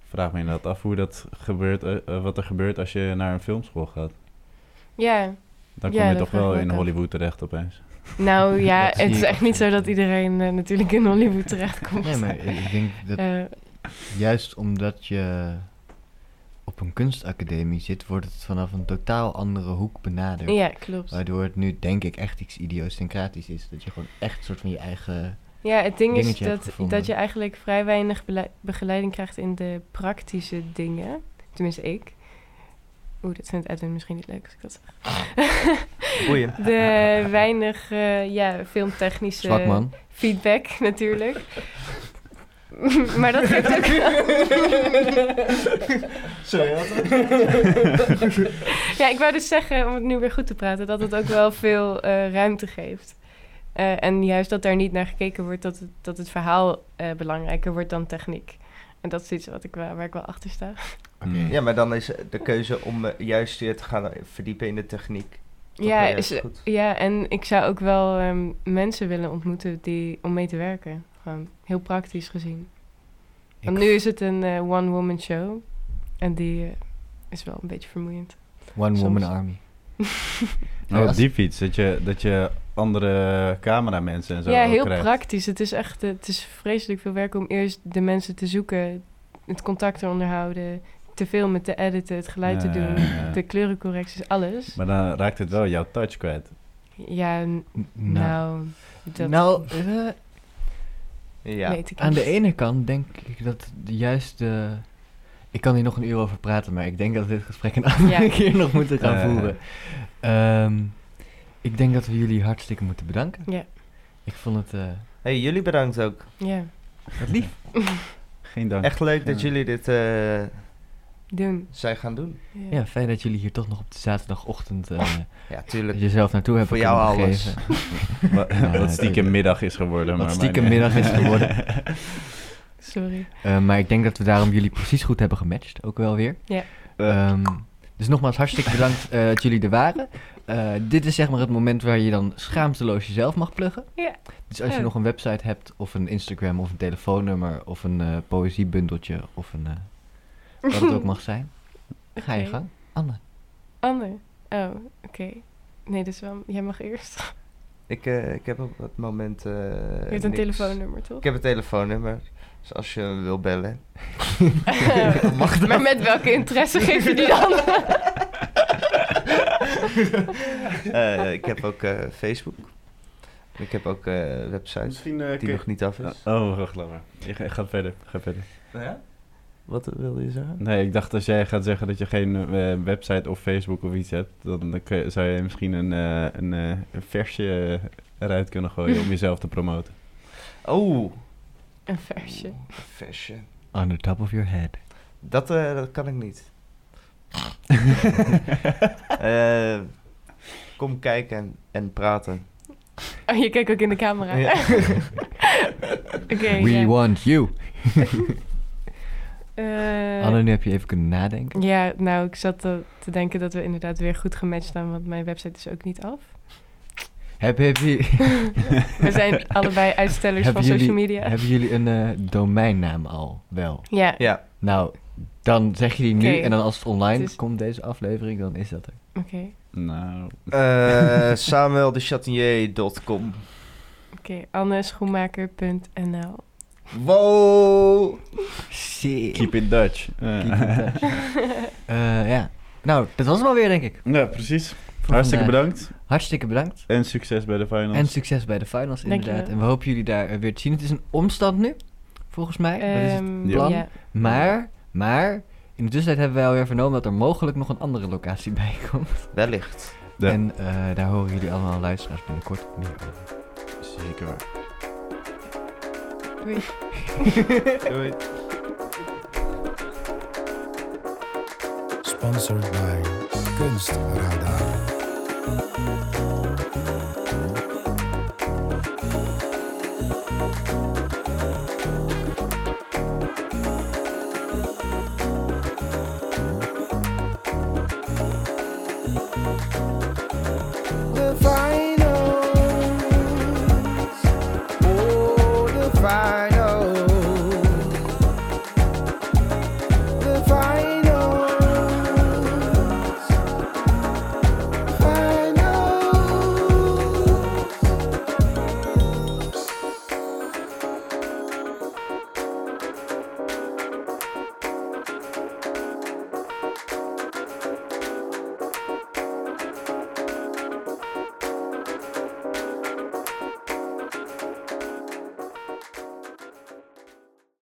Vraag me inderdaad af hoe dat gebeurt, eh, eh, wat er gebeurt als je naar een filmschool gaat. Ja, Dan kom Ja, je toch wel in af. Hollywood terecht opeens. Nou ja, het is echt niet zo dat iedereen eh, natuurlijk in Hollywood terechtkomt. Nee, maar ik denk dat Eh, juist omdat je op een kunstacademie zit, wordt het vanaf een totaal andere hoek benaderd. ja, klopt. Waardoor het nu denk ik echt iets idiosyncratisch is. Dat je gewoon echt een soort van je eigen... Ja, het ding is dat, dat je eigenlijk vrij weinig begeleiding krijgt in de praktische dingen. Tenminste, ik. Oeh, dat vindt Edwin misschien niet leuk als ik dat zeg. Boeien. De weinig uh, ja, filmtechnische feedback natuurlijk. maar dat geeft ook Sorry, ja, ik wou dus zeggen, om het nu weer goed te praten, dat het ook wel veel uh, ruimte geeft. Uh, en juist dat daar niet naar gekeken wordt, dat het, dat het verhaal uh, belangrijker wordt dan techniek. En dat is iets wat ik waar ik wel achter sta. Okay. Ja, maar dan is de keuze om uh, juist je te gaan verdiepen in de techniek. Ja, is, ja, en ik zou ook wel um, mensen willen ontmoeten die, om mee te werken. Gewoon heel praktisch gezien. Ik Want nu is het een uh, one-woman show. En die uh, is wel een beetje vermoeiend. One-woman army. oh, als... die fiets, dat je, dat je andere cameramensen en zo Ja, heel krijgt. praktisch. Het is echt, het is vreselijk veel werk om eerst de mensen te zoeken, het contact te onderhouden, te filmen, te editen, het geluid Ja, te doen, ja. de kleurencorrecties, alles. Maar dan raakt het wel jouw touch kwijt. Ja, n- nou, dat Nou, Ja. weet ik aan de ene kant denk ik dat de juiste... Ik kan hier nog een uur over praten, maar ik denk dat we dit gesprek een andere Ja. keer nog moeten gaan voeren. Ehm, ik denk dat we jullie hartstikke moeten bedanken. Ja. Ik vond het eh, hey, jullie bedankt ook. Ja, wat lief. Geen dank. Echt leuk dat jullie dit eh, doen. zijn gaan doen. Ja. Ja, fijn dat jullie hier toch nog op de zaterdagochtend eh, Ja, tuurlijk. jezelf naartoe hebben Voor jou alles. Wat, Ja, wat stiekem middag is geworden. Wat maar stiekem maar- middag is geworden. Sorry. Eh, maar ik denk dat we daarom jullie precies goed hebben gematcht, ook wel weer. Ja. Ehm, dus nogmaals hartstikke bedankt eh, dat jullie er waren. Eh, dit is zeg maar het moment waar je dan schaamteloos jezelf mag pluggen. Ja. Dus als je Ja. nog een website hebt, of een Instagram, of een telefoonnummer, of een eh, poëziebundeltje, of een, eh, wat het ook mag zijn, ga je gang. Anne. Anne. Oh, oké. Nee, dus wel, jij mag eerst. Ik, eh, ik heb op het moment. eh, Je hebt een niks. telefoonnummer, toch? Ik heb een telefoonnummer. Dus als je hem wil bellen. maar met welke interesse geef je die dan? Eh, ik heb ook eh, Facebook. Ik heb ook eh websites Misschien eh, kun die nog niet af is. Oh, wacht, laat maar. Je ga, ga verder. Ga verder. Ja? Wat wilde je zeggen? Nee, ik dacht als jij gaat zeggen dat je geen eh, website of Facebook of iets hebt, dan, je- zou je misschien een, eh, een, eh, een versje eruit kunnen gooien om jezelf te promoten. Oh, Een versje. een versje. On the top of your head. Dat, eh, dat kan ik niet. Eh, kom kijken en, en praten. Oh, je kijkt ook in de camera. Ja. Oké, We ja. want you. Eh, Anne, nu heb je even kunnen nadenken. Ja, nou, ik zat te, te denken dat we inderdaad weer goed gematcht staan, want mijn website is ook niet af. Heb, heb je, We zijn allebei uitstellers van jullie, social media. hebben jullie een eh, domeinnaam al wel? Ja, Ja, Nou, dan zeg je die nu en dan als het online komt deze aflevering, dan is dat er. oké. Nou, Eh samueldechatinier.com Oké, anneschoenmaker.nl Wow! Shit. keep it Dutch. Eh, Keep in touch. Eh, ja. Nou, dat was hem alweer, denk ik. ja, precies. Hartstikke vandaag. bedankt. Hartstikke bedankt. En succes bij de finals. En succes bij de finals, inderdaad. En we hopen jullie daar eh, weer te zien. Het is een omstand nu, volgens mij. dat is het Ehm, Ja. plan. ja. Maar, maar, in de tussentijd hebben wij alweer vernomen dat er mogelijk nog een andere locatie bij komt. Wellicht. Ja. En eh, daar horen jullie allemaal luisteraars binnenkort meer over. Zeker waar. Doei. Doei. Sponsored by Kunstradar. Thank you.